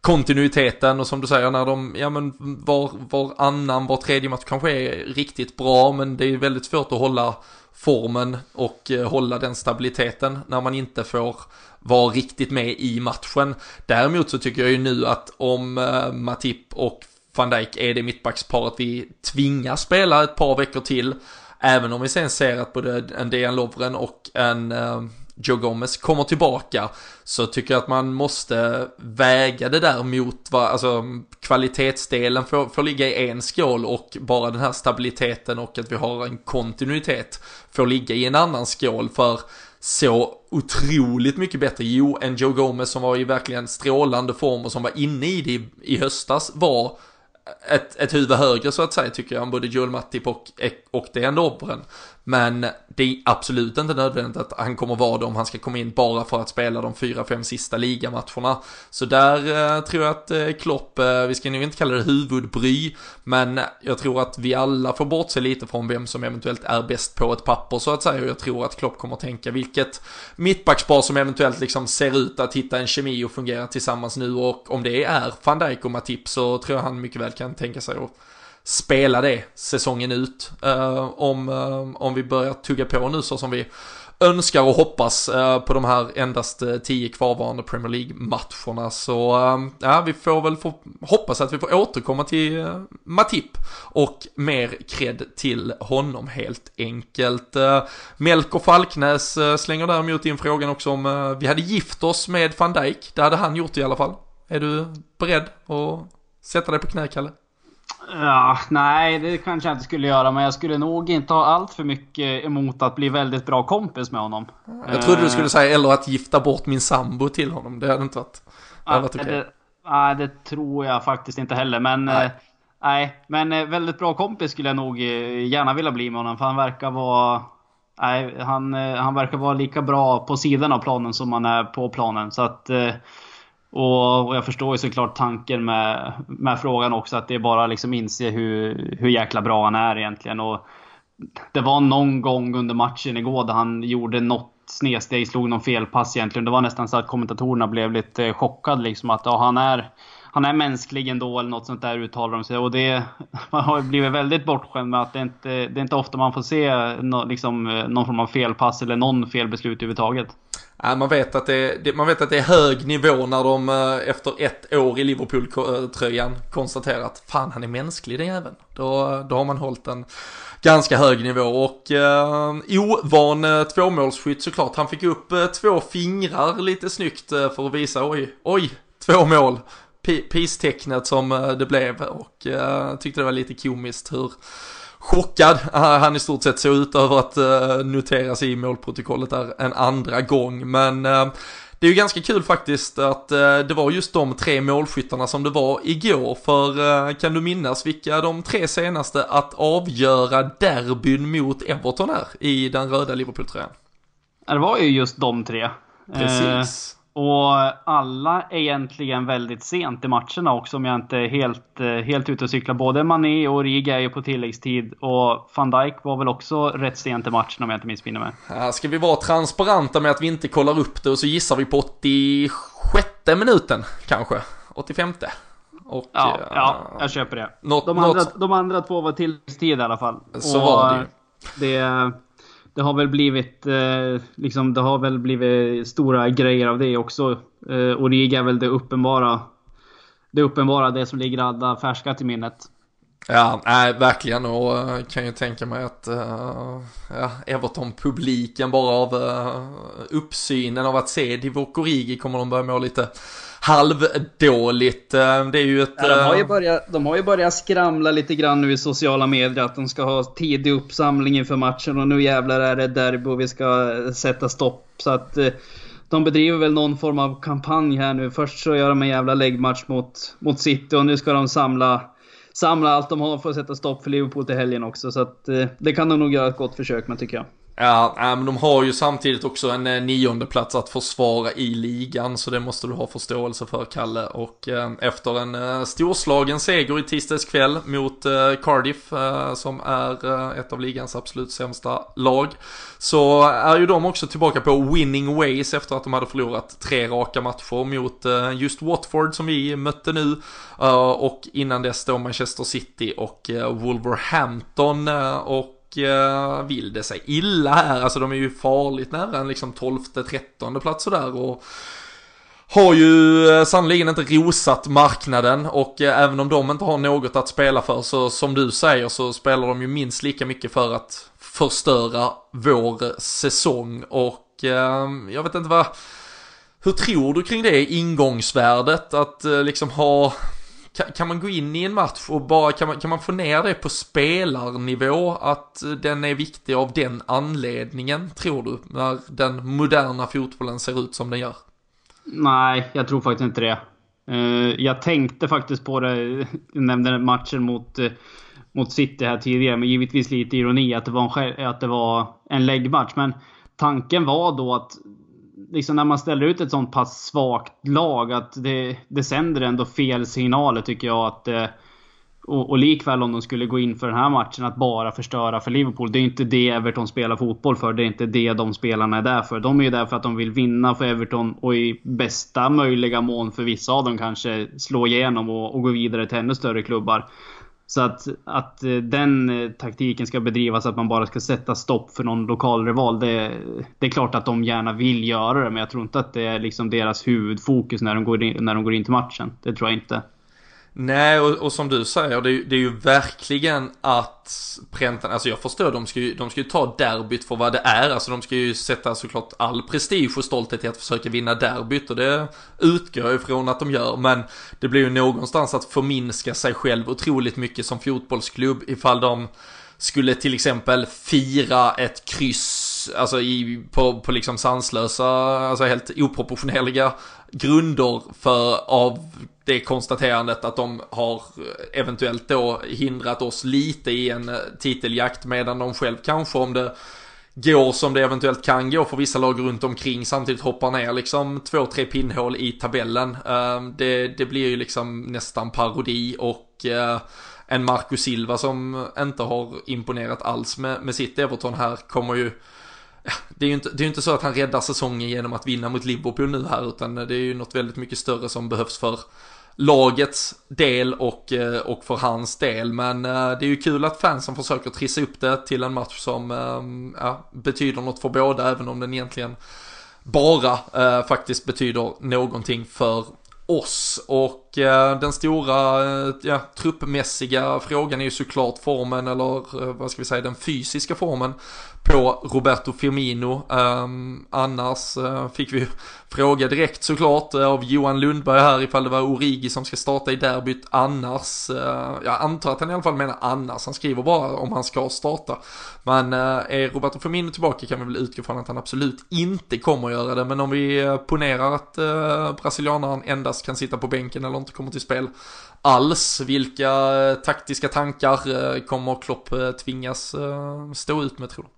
kontinuiteten och som du säger när de, ja men var, var annan, var tredje match kanske är riktigt bra men det är väldigt svårt att hålla formen och eh, hålla den stabiliteten när man inte får var riktigt med i matchen. Däremot så tycker jag ju nu att om eh, Matip och van Dijk är det mittbacksparet vi tvingas spela ett par veckor till, även om vi sen ser att både en Dejan Lovren och en eh, Joe Gomez kommer tillbaka så tycker jag att man måste väga det där mot vad, alltså kvalitetsdelen får, får ligga i en skål och bara den här stabiliteten och att vi har en kontinuitet får ligga i en annan skål för så otroligt mycket bättre. Jo, en Joe Gomez som var i verkligen strålande form och som var inne i det i höstas var ett, ett huvud högre så att säga tycker jag om både Joel Matip och, och den Dobren. Men det är absolut inte nödvändigt att han kommer vara det om han ska komma in bara för att spela de fyra, fem sista ligamatcherna. Så där eh, tror jag att eh, Klopp, eh, vi ska nog inte kalla det huvudbry, men jag tror att vi alla får bort sig lite från vem som eventuellt är bäst på ett papper så att säga. Och jag tror att Klopp kommer att tänka vilket mittbackspar som eventuellt liksom ser ut att hitta en kemi och fungera tillsammans nu och om det är van Dijk och Matip så tror jag han mycket väl kan tänka sig att spela det säsongen ut. Eh, om, eh, om vi börjar tugga på nu så som vi önskar och hoppas eh, på de här endast tio kvarvarande Premier League-matcherna. Så ja, vi får väl få, hoppas att vi får återkomma till Matip och mer cred till honom helt enkelt. Melker Falknäs slänger däremot in frågan också om vi hade gift oss med van Dijk. Det hade han gjort i alla fall. Är du beredd att sätta dig på knä, Kalle? Ja, nej, det kanske jag inte skulle göra. Men jag skulle nog inte ha allt för mycket emot att bli väldigt bra kompis med honom. Jag trodde du skulle säga eller att gifta bort min sambo till honom. Det hade inte varit, det hade varit okej. Okay. Nej, det tror jag faktiskt inte heller. Men nej. Eh, nej, men eh, väldigt bra kompis skulle jag nog eh, gärna vilja bli med honom. För han verkar vara... Nej, han, eh, han verkar vara lika bra på sidan av planen som han är på planen. Så att... Och, och, jag förstår ju såklart tanken med, med frågan också, att det är bara liksom inse hur, hur jäkla bra han är egentligen. Och det var någon gång under matchen igår där han gjorde något snedsteg, slog någon felpass egentligen. Det var nästan så att kommentatorerna blev lite chockade liksom att ja, han är han är mänsklig ändå eller något sånt där uttalar de sig. Och det, man har blivit väldigt bortskämd med att det inte det är inte ofta man får se no, liksom, någon form av felpass eller någon felbeslut överhuvudtaget. Ja, man, vet att det, det, man vet att det är hög nivå när de eh, efter ett år i Liverpool-tröjan konstaterar att fan han är mänsklig den jäveln. Då, då har man hållit en ganska hög nivå och eh, ovan eh, tvåmålsskytt såklart. Han fick upp eh, två fingrar lite snyggt eh, för att visa oj, oj, två mål. Peace-tecknet som eh, det blev och eh, tyckte det var lite komiskt hur chockad han i stort sett såg ut över att noteras i målprotokollet där en andra gång. Men det är ju ganska kul faktiskt att det var just de tre målskyttarna som det var igår. För kan du minnas vilka de tre senaste att avgöra derbyn mot Everton är i den röda Liverpool-tröjan? Det var ju just de tre. Precis. Och alla är egentligen väldigt sent i matcherna också om jag inte är helt, eh, helt ute och cyklar. Både Mané och Riga är ju på tilläggstid och van Dijk var väl också rätt sent i matchen om jag inte missminner mig. Ska vi vara transparenta med att vi inte kollar upp det och så gissar vi på 86 minuten kanske? 85? Och, ja, uh, ja, jag köper det. Något, de, andra, något... de andra två var tilläggstid i alla fall. Så och var det ju. Det det har väl blivit eh, liksom, det har väl blivit stora grejer av det också. Eh, Origa är väl det uppenbara. Det uppenbara, det som ligger alla färskat i minnet. Ja, nej, verkligen och eh, kan ju tänka mig att uh, ja, Everton-publiken bara av uh, uppsynen av att se Divock Origi kommer de börja må lite halvdåligt. Eh, det är ju ett... Ja, de, har ju eh, börjat, de har ju börjat skramla lite grann nu i sociala medier att de ska ha tidig uppsamling inför matchen och nu jävlar är det derby och vi ska sätta stopp. Så att eh, de bedriver väl någon form av kampanj här nu. Först så gör de en jävla läggmatch mot, mot City och nu ska de samla samla allt de har för att sätta stopp för Liverpool till helgen också. Så att det kan de nog göra ett gott försök med tycker jag. Ja, men de har ju samtidigt också en eh, nionde plats att försvara i ligan, så det måste du ha förståelse för, Kalle. Och eh, efter en eh, storslagen seger i tisdags kväll mot Cardiff, som är ett av ligans absolut sämsta lag, så är ju de också tillbaka på winning ways efter att de hade förlorat tre raka matcher mot just Watford som vi mötte nu, och innan dess då Manchester City och Wolverhampton. och eh, vill det sig illa här. Alltså de är ju farligt nära en liksom 12-13 plats sådär och har ju sannerligen sannoliken inte rosat marknaden. Och eh, även om de inte har något att spela för så som du säger så spelar de ju minst lika mycket för att förstöra vår säsong. Och eh, jag vet inte vad hur tror du kring det ingångsvärdet? Att eh, liksom ha kan, kan, man gå in i en match och bara, kan man, kan man få ner det på spelarnivå att eh, den är viktig av den anledningen, tror du? När den moderna fotbollen ser ut som den gör? Nej, jag tror faktiskt inte det. Eh, jag tänkte faktiskt på det, eh, jag nämnde matchen mot, mot City här tidigare, men givetvis lite ironi att det var en, att det var en läggmatch. Men tanken var då att liksom när man ställer ut ett sånt pass svagt lag att det, det sänder ändå fel signaler tycker jag att eh, och, och likväl om de skulle gå in för den här matchen att bara förstöra för Liverpool. Det är inte det Everton spelar fotboll för. Det är inte det de spelarna är där för. De är ju där för att de vill vinna för Everton och i bästa möjliga mån för vissa av dem kanske slå igenom och, och gå vidare till ännu större klubbar. Så att, att eh, den eh, taktiken ska bedrivas, att man bara ska sätta stopp för någon lokal rival. Det, det är klart att de gärna vill göra det, men jag tror inte att det är liksom deras huvudfokus när de går in, när de går in till matchen. Det tror jag inte. Nej, och, och, som du säger, det, det, är ju verkligen att Präntan, alltså jag förstår, de ska, ju, de ska ju ta derbyt för vad det är, alltså de ska ju sätta såklart all prestige och stolthet i att försöka vinna derbyt och det utgår jag ifrån att de gör, men det blir ju någonstans att förminska sig själv otroligt mycket som fotbollsklubb ifall de skulle till exempel fira ett kryss, alltså i, på, på liksom sanslösa, alltså helt oproportionerliga grunder för av det konstaterandet att de har eventuellt då hindrat oss lite i en titeljakt medan de själv kanske om det går som det eventuellt kan gå för vissa lag runt omkring samtidigt hoppar ner liksom två, tre pinnhål i tabellen. Ehm, det, det blir ju liksom nästan parodi och eh, en Marcus Silva som inte har imponerat alls med, med sitt Everton här kommer ju det är ju inte, det är inte så att han räddar säsongen genom att vinna mot Liverpool nu här utan eh, det är ju något väldigt mycket större som behövs för lagets del och, eh, och för hans del. Men eh, det är ju kul att fansen försöker trissa upp det till en match som ja, betyder något för båda även om den egentligen bara faktiskt betyder någonting för oss. Och och eh, den stora eh, ja, truppmässiga frågan är ju såklart formen eller eh, vad ska vi säga den fysiska formen på Roberto Firmino. Um, annars uh, fick vi fråga direkt såklart uh, av Johan Lundberg här ifall det var Origi som ska starta i derbyt annars. Uh, jag antar att han i alla fall menar annars, han skriver bara om han ska starta. Men är Roberto Firmino tillbaka kan vi väl utgå från att han absolut inte kommer att göra det. Men om vi ponerar att brasilianaren endast kan sitta på bänken eller inte kommer till spel alls. Vilka eh, taktiska tankar eh, kommer Klopp eh, tvingas stå ut med tror du?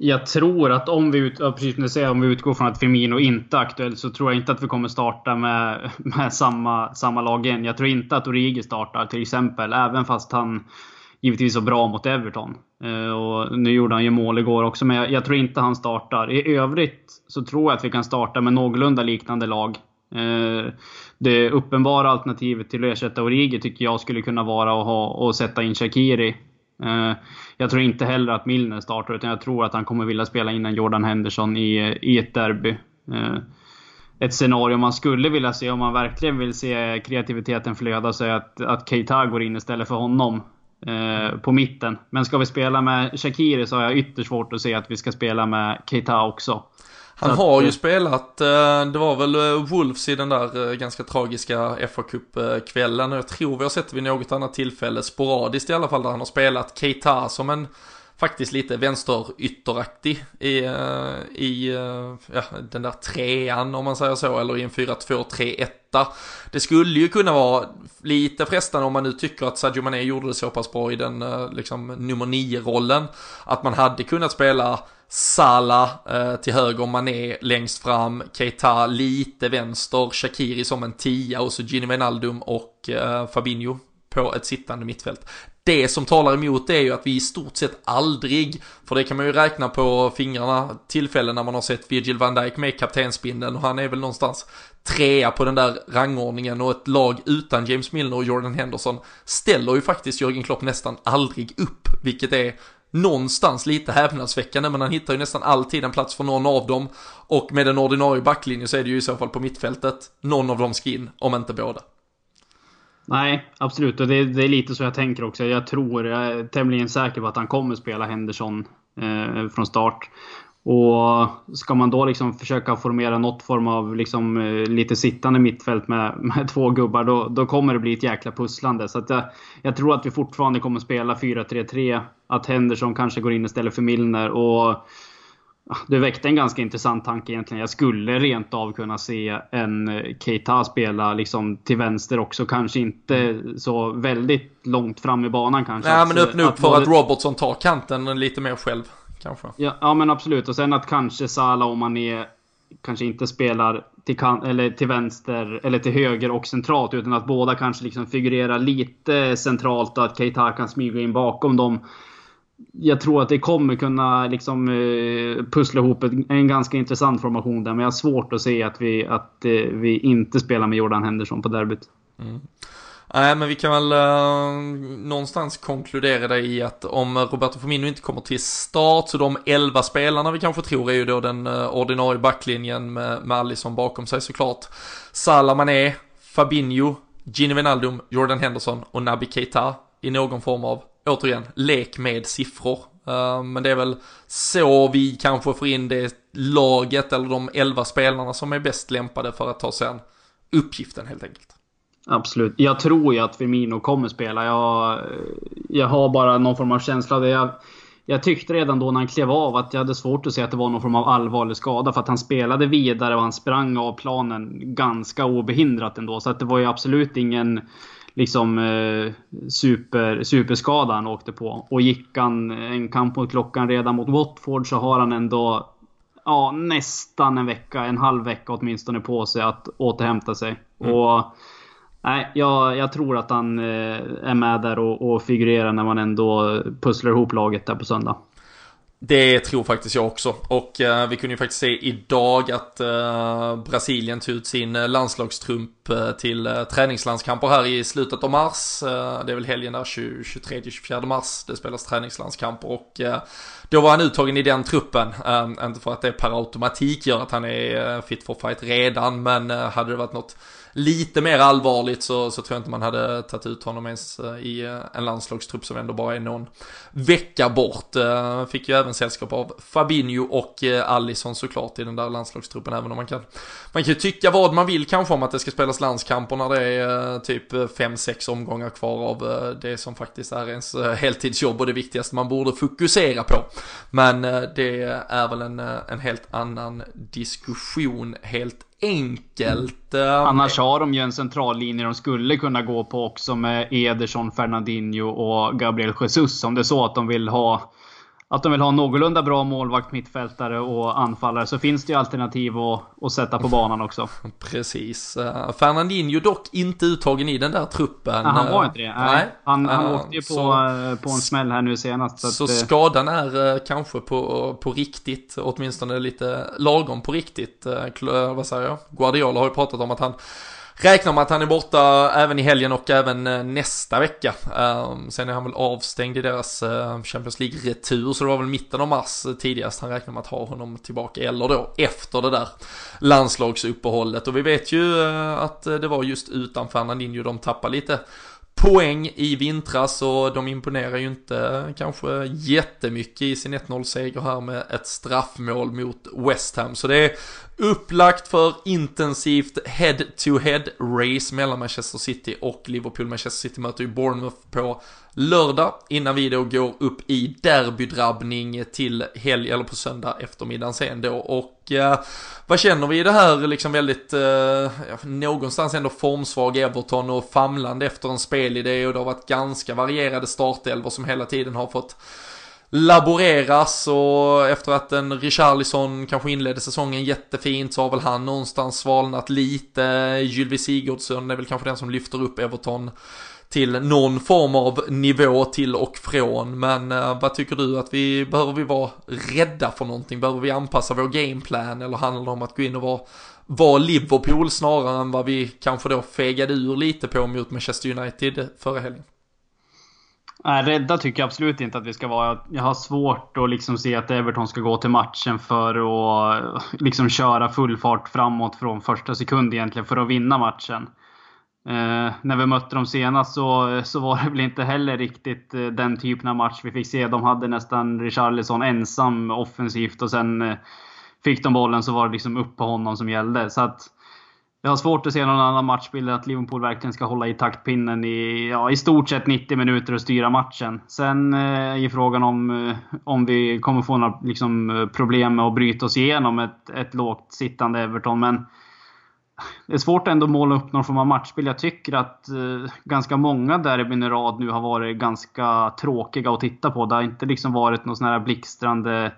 Jag tror att om vi, ut, precis som du säger, om vi utgår från att Firmino inte är aktuell så tror jag inte att vi kommer starta med, med samma, samma lag igen. Jag tror inte att Origi startar till exempel, även fast han givetvis var bra mot Everton. Och nu gjorde han ju mål igår också, men jag, jag, tror inte han startar. I övrigt så tror jag att vi kan starta med någorlunda liknande lag. Eh, det uppenbara alternativet till att ersätta Origi tycker jag skulle kunna vara att ha, att sätta in Shakiri. Eh, jag tror inte heller att Milner startar, utan jag tror att han kommer vilja spela innan Jordan Henderson i, i ett derby. Eh, ett scenario man skulle vilja se, om man verkligen vill se kreativiteten flöda, så är att, att Keita går in istället för honom. Eh, på mitten. Men ska vi spela med Shakiri så har jag ytterst svårt att se att vi ska spela med Keita också. Han har ju eh, spelat, eh, det var väl eh, Wolves i den där ganska tragiska fa Cup-kvällen jag tror vi har sett vid något annat tillfälle, sporadiskt i alla fall, där han har spelat Keita som en faktiskt lite vänsterytteraktig i, i ja, den där trean om man säger så, eller i en 4-2-3-1. Det skulle ju kunna vara lite frestande om man nu tycker att Sadio Mané gjorde det så pass bra i den liksom nummer 9-rollen, att man hade kunnat spela Sala eh, till höger, Mané längst fram, Keita lite vänster, Shakiri som en tia och så Gini Wijnaldum och eh, Fabinho på ett sittande mittfält. Det som talar emot det är ju att vi i stort sett aldrig, för det kan man ju räkna på fingrarna, tillfällen när man har sett Virgil van Dijk med kaptensbindeln och han är väl någonstans trea på den där rangordningen och ett lag utan James Milner och Jordan Henderson ställer ju faktiskt Jörgen Klopp nästan aldrig upp, vilket är någonstans lite häpnadsväckande men han hittar ju nästan alltid en plats för någon av dem och med en ordinarie backlinje så är det ju i så fall på mittfältet någon av dem ska in, om inte båda. Nej, absolut. Och det, det, är lite så jag tänker också. Jag tror, jag är tämligen säker på att han kommer spela Henderson eh, från start. Och ska man då liksom försöka formera något form av liksom, eh, lite sittande mittfält med, med två gubbar, då, då kommer det bli ett jäkla pusslande. Så jag, jag, tror att vi fortfarande kommer spela 4-3-3. Att Henderson kanske går in istället för Milner. Och det väckte en ganska intressant tanke egentligen. Jag skulle rent av kunna se en eh, Keita spela liksom till vänster också. Kanske inte så väldigt långt fram i banan kanske. Nej, men öppna upp för att Robertson tar kanten lite mer själv kanske. Ja, ja men absolut. Och sen att kanske Salah om man är kanske inte spelar till, kan, eller till vänster eller till höger och centralt utan att båda kanske liksom figurerar lite centralt och att Keita kan smyga in bakom dem. Jag tror att det kommer kunna liksom eh, pussla ihop en ganska intressant formation där men jag har svårt att se att vi, att eh, vi inte spelar med Jordan Henderson på derbyt. Mm. Nej, men vi kan väl uh, någonstans konkludera det i att om eh, Roberto Firmino inte kommer till start, så de 11 spelarna vi kanske tror är ju då den uh, ordinarie backlinjen med, med Alisson bakom sig såklart. Salah Mané, Fabinho, Gini Wijnaldum, Jordan Henderson och Naby Keita i någon form av, återigen, lek med siffror. Uh, men det är väl så vi kanske får in det laget eller de 11 spelarna som är bäst lämpade för att ta sig an uppgiften helt enkelt. Absolut. Jag tror ju att Firmino kommer spela. Jag, jag har bara någon form av känsla av det. Jag, jag tyckte redan då när han klev av att jag hade svårt att se att det var någon form av allvarlig skada. För att han spelade vidare och han sprang av planen ganska obehindrat ändå. Så att det var ju absolut ingen liksom eh, super, superskada han åkte på. Och gick han en kamp mot klockan redan mot Watford så har han ändå ja, nästan en vecka, en halv vecka åtminstone på sig att återhämta sig. Mm. Och Nej, jag, jag tror att han eh, är med där och, och figurerar när man ändå pusslar ihop laget där på söndag. Det tror faktiskt jag också. Och eh, vi kunde ju faktiskt se idag att eh, Brasilien tog ut sin eh, landslagstrump eh, till eh, träningslandskamper här i slutet av mars. Eh, det är väl helgen där 23-24 mars det spelas träningslandskamper och eh, då var han uttagen i den truppen. inte för att det per automatik gör att han är fit for fight redan men hade det varit något lite mer allvarligt så, så tror jag inte man hade tagit ut honom ens eh, i eh, en landslagstrupp som ändå bara är någon vecka bort. Eh, fick ju även sällskap av Fabinho och Allison såklart i den där landslagstruppen, även om man kan, man kan ju tycka vad man vill kanske om att det ska spelas landskamper när det är typ 5-6 omgångar kvar av det som faktiskt är ens heltidsjobb och det viktigaste man borde fokusera på. Men det är väl en, en helt annan diskussion helt enkelt. Annars har de ju en central linje de skulle kunna gå på också med Ederson, Fernandinho och Gabriel Jesus. Om det är så att de vill ha att de vill ha någorlunda bra målvakt, mittfältare och anfallare så finns det ju alternativ att, att sätta på banan också. Precis. Uh, Fernandinho dock inte uttagen i den där truppen. Ja, han var inte det. Nej. Han, han uh, åkte ju på, så, eh, på en smäll här nu senast. Så, så att, skadan är uh, kanske på, på riktigt, åtminstone lite lagom på riktigt. vad säger jag? Guardiola har ju pratat om att han räknar med att han är borta även i helgen och även eh, nästa vecka. Ehm, sen är han väl avstängd i deras eh, Champions League-retur, så det var väl mitten av mars eh, tidigast han räknar med att ha honom tillbaka, eller då efter det där landslagsuppehållet. Och vi vet ju att det var just utan Fernandinho de tappade lite poäng i vintras och de imponerar ju inte kanske jättemycket i sin 1-0-seger här med ett straffmål mot West Ham. Så det är upplagt för intensivt head-to-head race mellan Manchester City och Liverpool. Manchester City möter ju Bournemouth på lördag innan vi då går upp i derbydrabbning till helg eller på söndag eftermiddagen sen då och eh, vad känner vi i det här liksom väldigt eh, någonstans ändå formsvag Everton och famlande efter en spelidé och det har varit ganska varierade startelvor som hela tiden har fått laboreras och efter att en Richarlison kanske inledde säsongen jättefint så har väl han någonstans svalnat lite. Gylvi Sigurdsson är väl kanske den som lyfter upp Everton till någon form av nivå till och från. Men eh, vad tycker du att vi, behöver vi vara rädda för någonting? Behöver vi anpassa vår gameplan eller handlar det om att gå in och vara, var Liverpool snarare än vad vi kanske då fegade ur lite på mot Manchester United förra helgen? Nej, rädda tycker jag absolut inte att vi ska vara. Jag har svårt att liksom se att Everton ska gå till matchen för att liksom köra full fart framåt från första sekund egentligen för att vinna matchen. Eh, när vi mötte dem senast så, så var det väl inte heller riktigt eh, den typen av match vi fick se. De hade nästan Richarlison ensam offensivt och sen eh, fick de bollen så var det liksom upp på honom som gällde. Så att, jag har svårt att se någon annan matchbild att Liverpool verkligen ska hålla i taktpinnen i, ja, i stort sett 90 minuter och styra matchen. Sen eh, är frågan om, eh, om vi kommer få några liksom, eh, problem med att bryta oss igenom ett, ett lågt sittande Everton. Men det är svårt ändå att måla upp någon form av matchbild. Jag tycker att eh, ganska många derbyn i rad nu har varit ganska tråkiga att titta på. Det har inte liksom varit några sådana här blixtrande,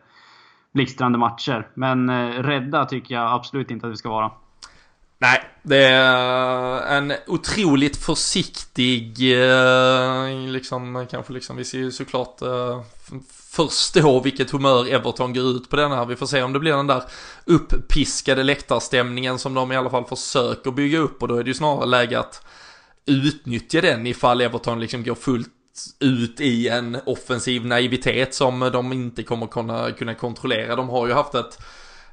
blixtrande matcher. Men eh, rädda tycker jag absolut inte att vi ska vara. Nej, det är en otroligt försiktig, eh, liksom, kanske liksom, vi ser ju såklart eh, förstå vilket humör Everton går ut på den här. Vi får se om det blir den där uppiskade läktarstämningen som de i alla fall försöker bygga upp och då är det ju snarare läge att utnyttja den ifall Everton liksom går fullt ut i en offensiv naivitet som de inte kommer kunna, kunna kontrollera. De har ju haft ett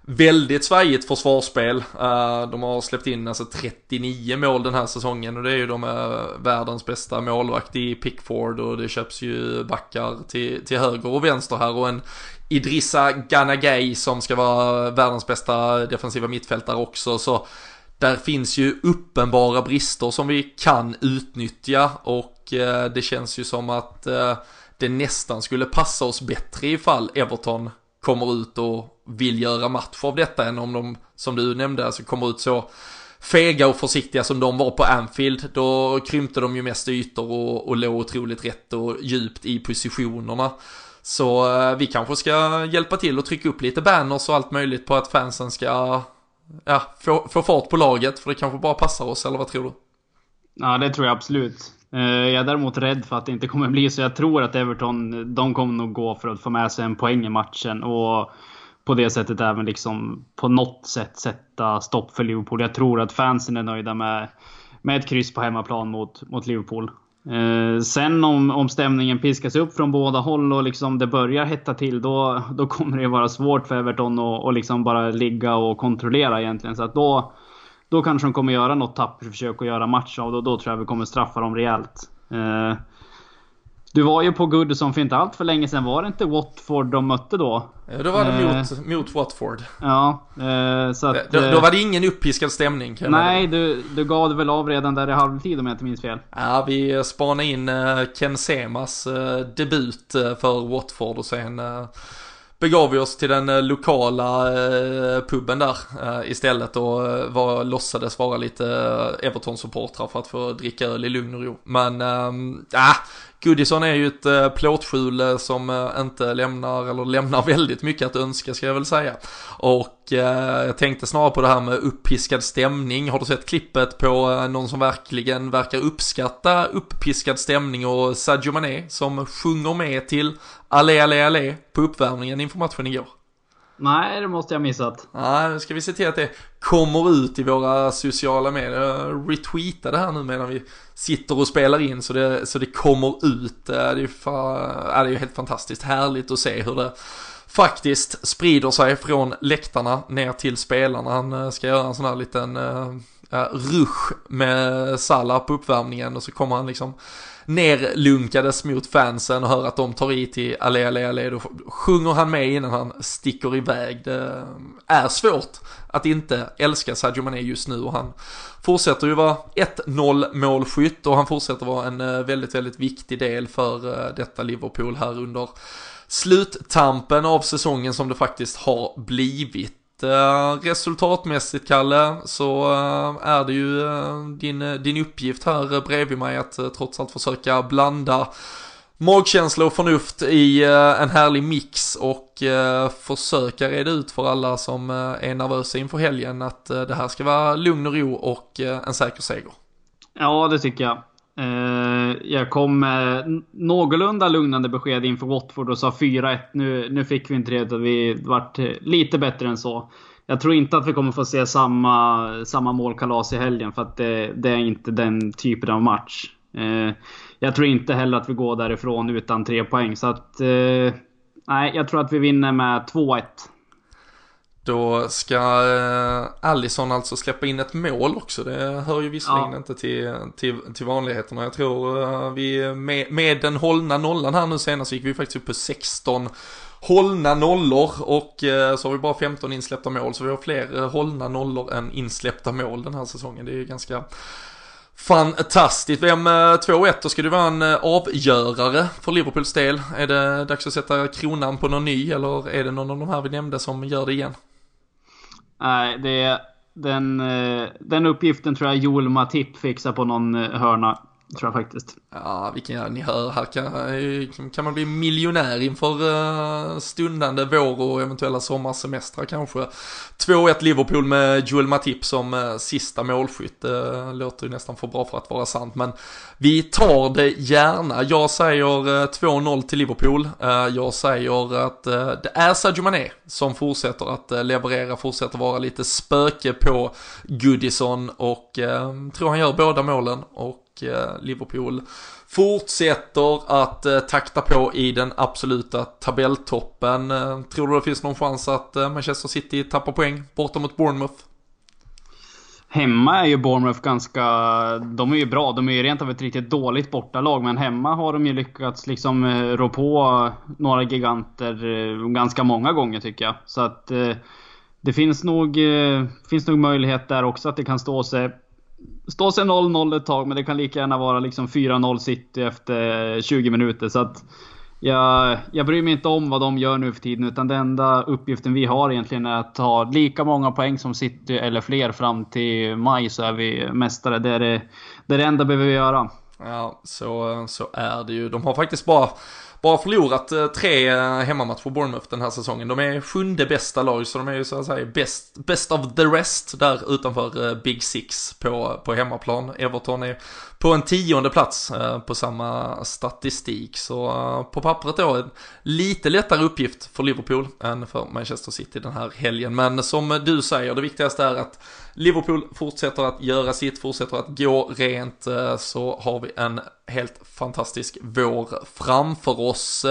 väldigt svajigt försvarsspel. Eh, de har släppt in alltså 39 mål den här säsongen och det är ju de världens bästa målvakt i Pickford och det köps ju backar till, till höger och vänster här och en Idrissa Ganagay som ska vara världens bästa defensiva mittfältare också så där finns ju uppenbara brister som vi kan utnyttja och eh, det känns ju som att eh, det nästan skulle passa oss bättre ifall Everton kommer ut och vill göra match av detta än om de, som du nämnde, alltså kommer ut så fega och försiktiga som de var på Anfield. Då krympte de ju mest ytor och, och låg otroligt rätt och djupt i positionerna. Så eh, vi kanske ska hjälpa till och trycka upp lite banners och allt möjligt på att fansen ska ja, få, få fart på laget. För det kanske bara passar oss, eller vad tror du? Ja, det tror jag absolut. Eh, jag är däremot rädd för att det inte kommer bli så. Jag tror att Everton, de kommer nog gå för att få med sig en poäng i matchen. Och på det sättet även liksom på något sätt sätta stopp för Liverpool. Jag tror att fansen är nöjda med, med ett kryss på hemmaplan mot, mot Liverpool. Eh, sen om, om stämningen piskas upp från båda håll och liksom det börjar hetta till, då, då kommer det vara svårt för Everton att, och liksom bara ligga och kontrollera egentligen. Så att då, då kanske de kommer göra något tappert försök att göra match av det och då tror jag vi kommer straffa dem rejält. Eh, du var ju på Goodison för inte allt för länge sedan. Var det inte Watford de mötte då? Ja, då var det mot, eh, mot Watford. Ja, eh, så att, då, då, var det ingen uppiskad stämning. Nej, du, du gav det väl av redan där i halvtid om jag inte minns fel. Ja, vi spanade in Ken Semas debut för Watford och sen begav vi oss till den eh, lokala eh, puben där eh, istället och var, låtsades vara lite Everton-supportrar för att få dricka öl i lugn och ro. Men, äh, Goodison är ju ett eh, plåtskjul eh, som eh, inte lämnar, eller lämnar väldigt mycket att önska ska jag väl säga. Och jag tänkte snarare på det här med uppiskad stämning. Har du sett klippet på någon som verkligen verkar uppskatta uppiskad stämning och Sadio Mané som sjunger med till Allé, allé, allé på uppvärmningen inför matchen igår? Nej, det måste jag missat. Nej, nu ska vi se till att det kommer ut i våra sociala medier. Jag retweetar det här nu medan vi sitter och spelar in så det, så det kommer ut. Eh, det är ju eh, det är helt fantastiskt härligt att se hur det faktiskt sprider sig från läktarna ner till spelarna. Han eh, ska göra en sån här liten uh, rush med Salah på uppvärmningen och så kommer han liksom nerlunkades mot fansen och hör att de tar i till allé, allé, allé. Då sjunger han med innan han sticker iväg. Det eh, är svårt att inte älska Sadio Mané just nu och han fortsätter ju vara 1-0 målskytt och han fortsätter vara en eh, väldigt, väldigt viktig del för eh, detta Liverpool här under sluttampen av säsongen som det faktiskt har blivit. Eh, resultatmässigt Kalle så eh, är det ju eh, din, din uppgift här bredvid mig att trots allt försöka blanda magkänsla och förnuft i en härlig mix och försöka reda ut för alla som är nervösa inför helgen att det här ska vara lugn och ro och en säker seger. Ja, det tycker jag. Eh, jag kom med någorlunda lugnande besked inför Watford och sa 4-1. Nu, nu fick vi inte det, utan vi vart eh, lite bättre än så. Jag tror inte att vi kommer få se samma, samma målkalas i helgen, för att det, det är inte den typen av match. Eh, jag tror inte heller att vi går därifrån utan tre poäng, så att... Nej, jag tror att vi vinner med 2-1. Då ska eh, Allison alltså släppa in ett mål också. Det hör ju visserligen ja. inte till, till, till vanligheterna. Jag tror eh, vi med, med den hållna nollan här nu senast gick vi faktiskt upp på 16 hållna nollor och eh, så har vi bara 15 insläppta mål. Så vi har fler hållna nollor än insläppta mål den här säsongen. Det är ju ganska Fantastiskt. Vem 2-1 då ska det vara en avgörare för Liverpools del. Är det dags att sätta kronan på någon ny eller är det någon av de här vi nämnde som gör det igen? Nej, det är den, eh, den uppgiften tror jag Joel Matip fixar på någon eh, hörna. Tror jag faktiskt. Ja, vilken, ni hör här kan, eh, kan man bli miljonär inför eh, stundande vår och eventuella sommarsemestrar kanske. 2-1 Liverpool med Joel Matip som eh, sista målskytt. Det låter ju nästan för bra för att vara sant, men vi tar det gärna. Jag säger 2-0 till Liverpool. jag säger att det är Sadio Mané som fortsätter att leverera, fortsätter vara lite spöke på Goodison och tror han gör båda målen och Eh, Liverpool fortsätter att eh, takta på i den absoluta tabelltoppen. Eh, tror du det finns någon chans att Manchester City tappar poäng borta mot Bournemouth? Hemma är ju Bournemouth ganska... De är ju bra. De är ju rent av ett riktigt dåligt bortalag. Men hemma har de ju lyckats liksom rå på några giganter ganska många gånger tycker jag. Så att... Det finns nog, finns nog möjlighet där också att det kan stå sig stå sig 0-0 ett tag, men det kan lika gärna vara liksom 4-0 City efter 20 minuter. Så att jag, jag bryr mig inte om vad de gör nu för tiden, utan den enda uppgiften vi har egentligen är att ta lika många poäng som City eller fler fram till maj så är vi mästare. Det är det, det, är det enda vi behöver göra. Ja, så, så är det ju. De har faktiskt bara bara förlorat eh, tre eh, hemmamatcher Bournemouth den här säsongen. De är sjunde bästa lag, så de är ju så att säga best, best of the rest där utanför eh, Big Six på, på hemmaplan. Everton är på en tionde plats eh, på samma statistik. Så eh, på pappret då en lite lättare uppgift för Liverpool än för Manchester City den här helgen. Men som du säger, det viktigaste är att Liverpool fortsätter att göra sitt, fortsätter att gå rent, eh, så har vi en helt fantastisk vår framför oss.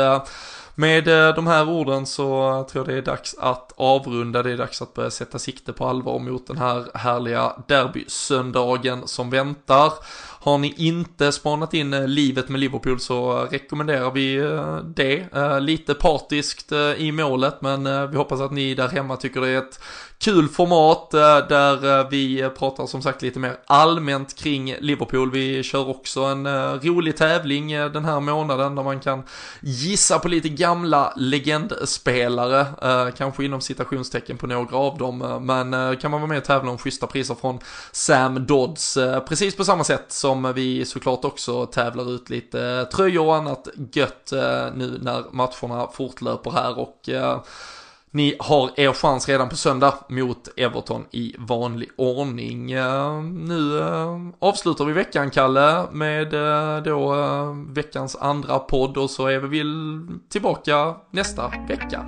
med de här orden så tror jag det är dags att avrunda, det är dags att börja sätta sikte på allvar mot den här härliga derbysöndagen som väntar. Har ni inte spanat in eh, livet med Liverpool så rekommenderar vi eh, det. Eh, lite partiskt i målet men vi hoppas att ni där hemma tycker det är ett kul format där vi pratar som sagt lite mer allmänt kring Liverpool. Vi kör också en rolig tävling den här månaden där man kan gissa på lite gamla legendspelare, kanske inom citationstecken på några av dem, men kan man vara med och tävla om schyssta priser från Sam Dodds, precis på samma sätt som vi såklart också tävlar ut lite tröjor och annat gött eh, nu när matcherna fortlöper här och eh, ni har er chans redan på söndag mot Everton i vanlig ordning. Eh, nu avslutar vi veckan, Kalle, med då veckans andra podd och så är vi väl tillbaka nästa vecka.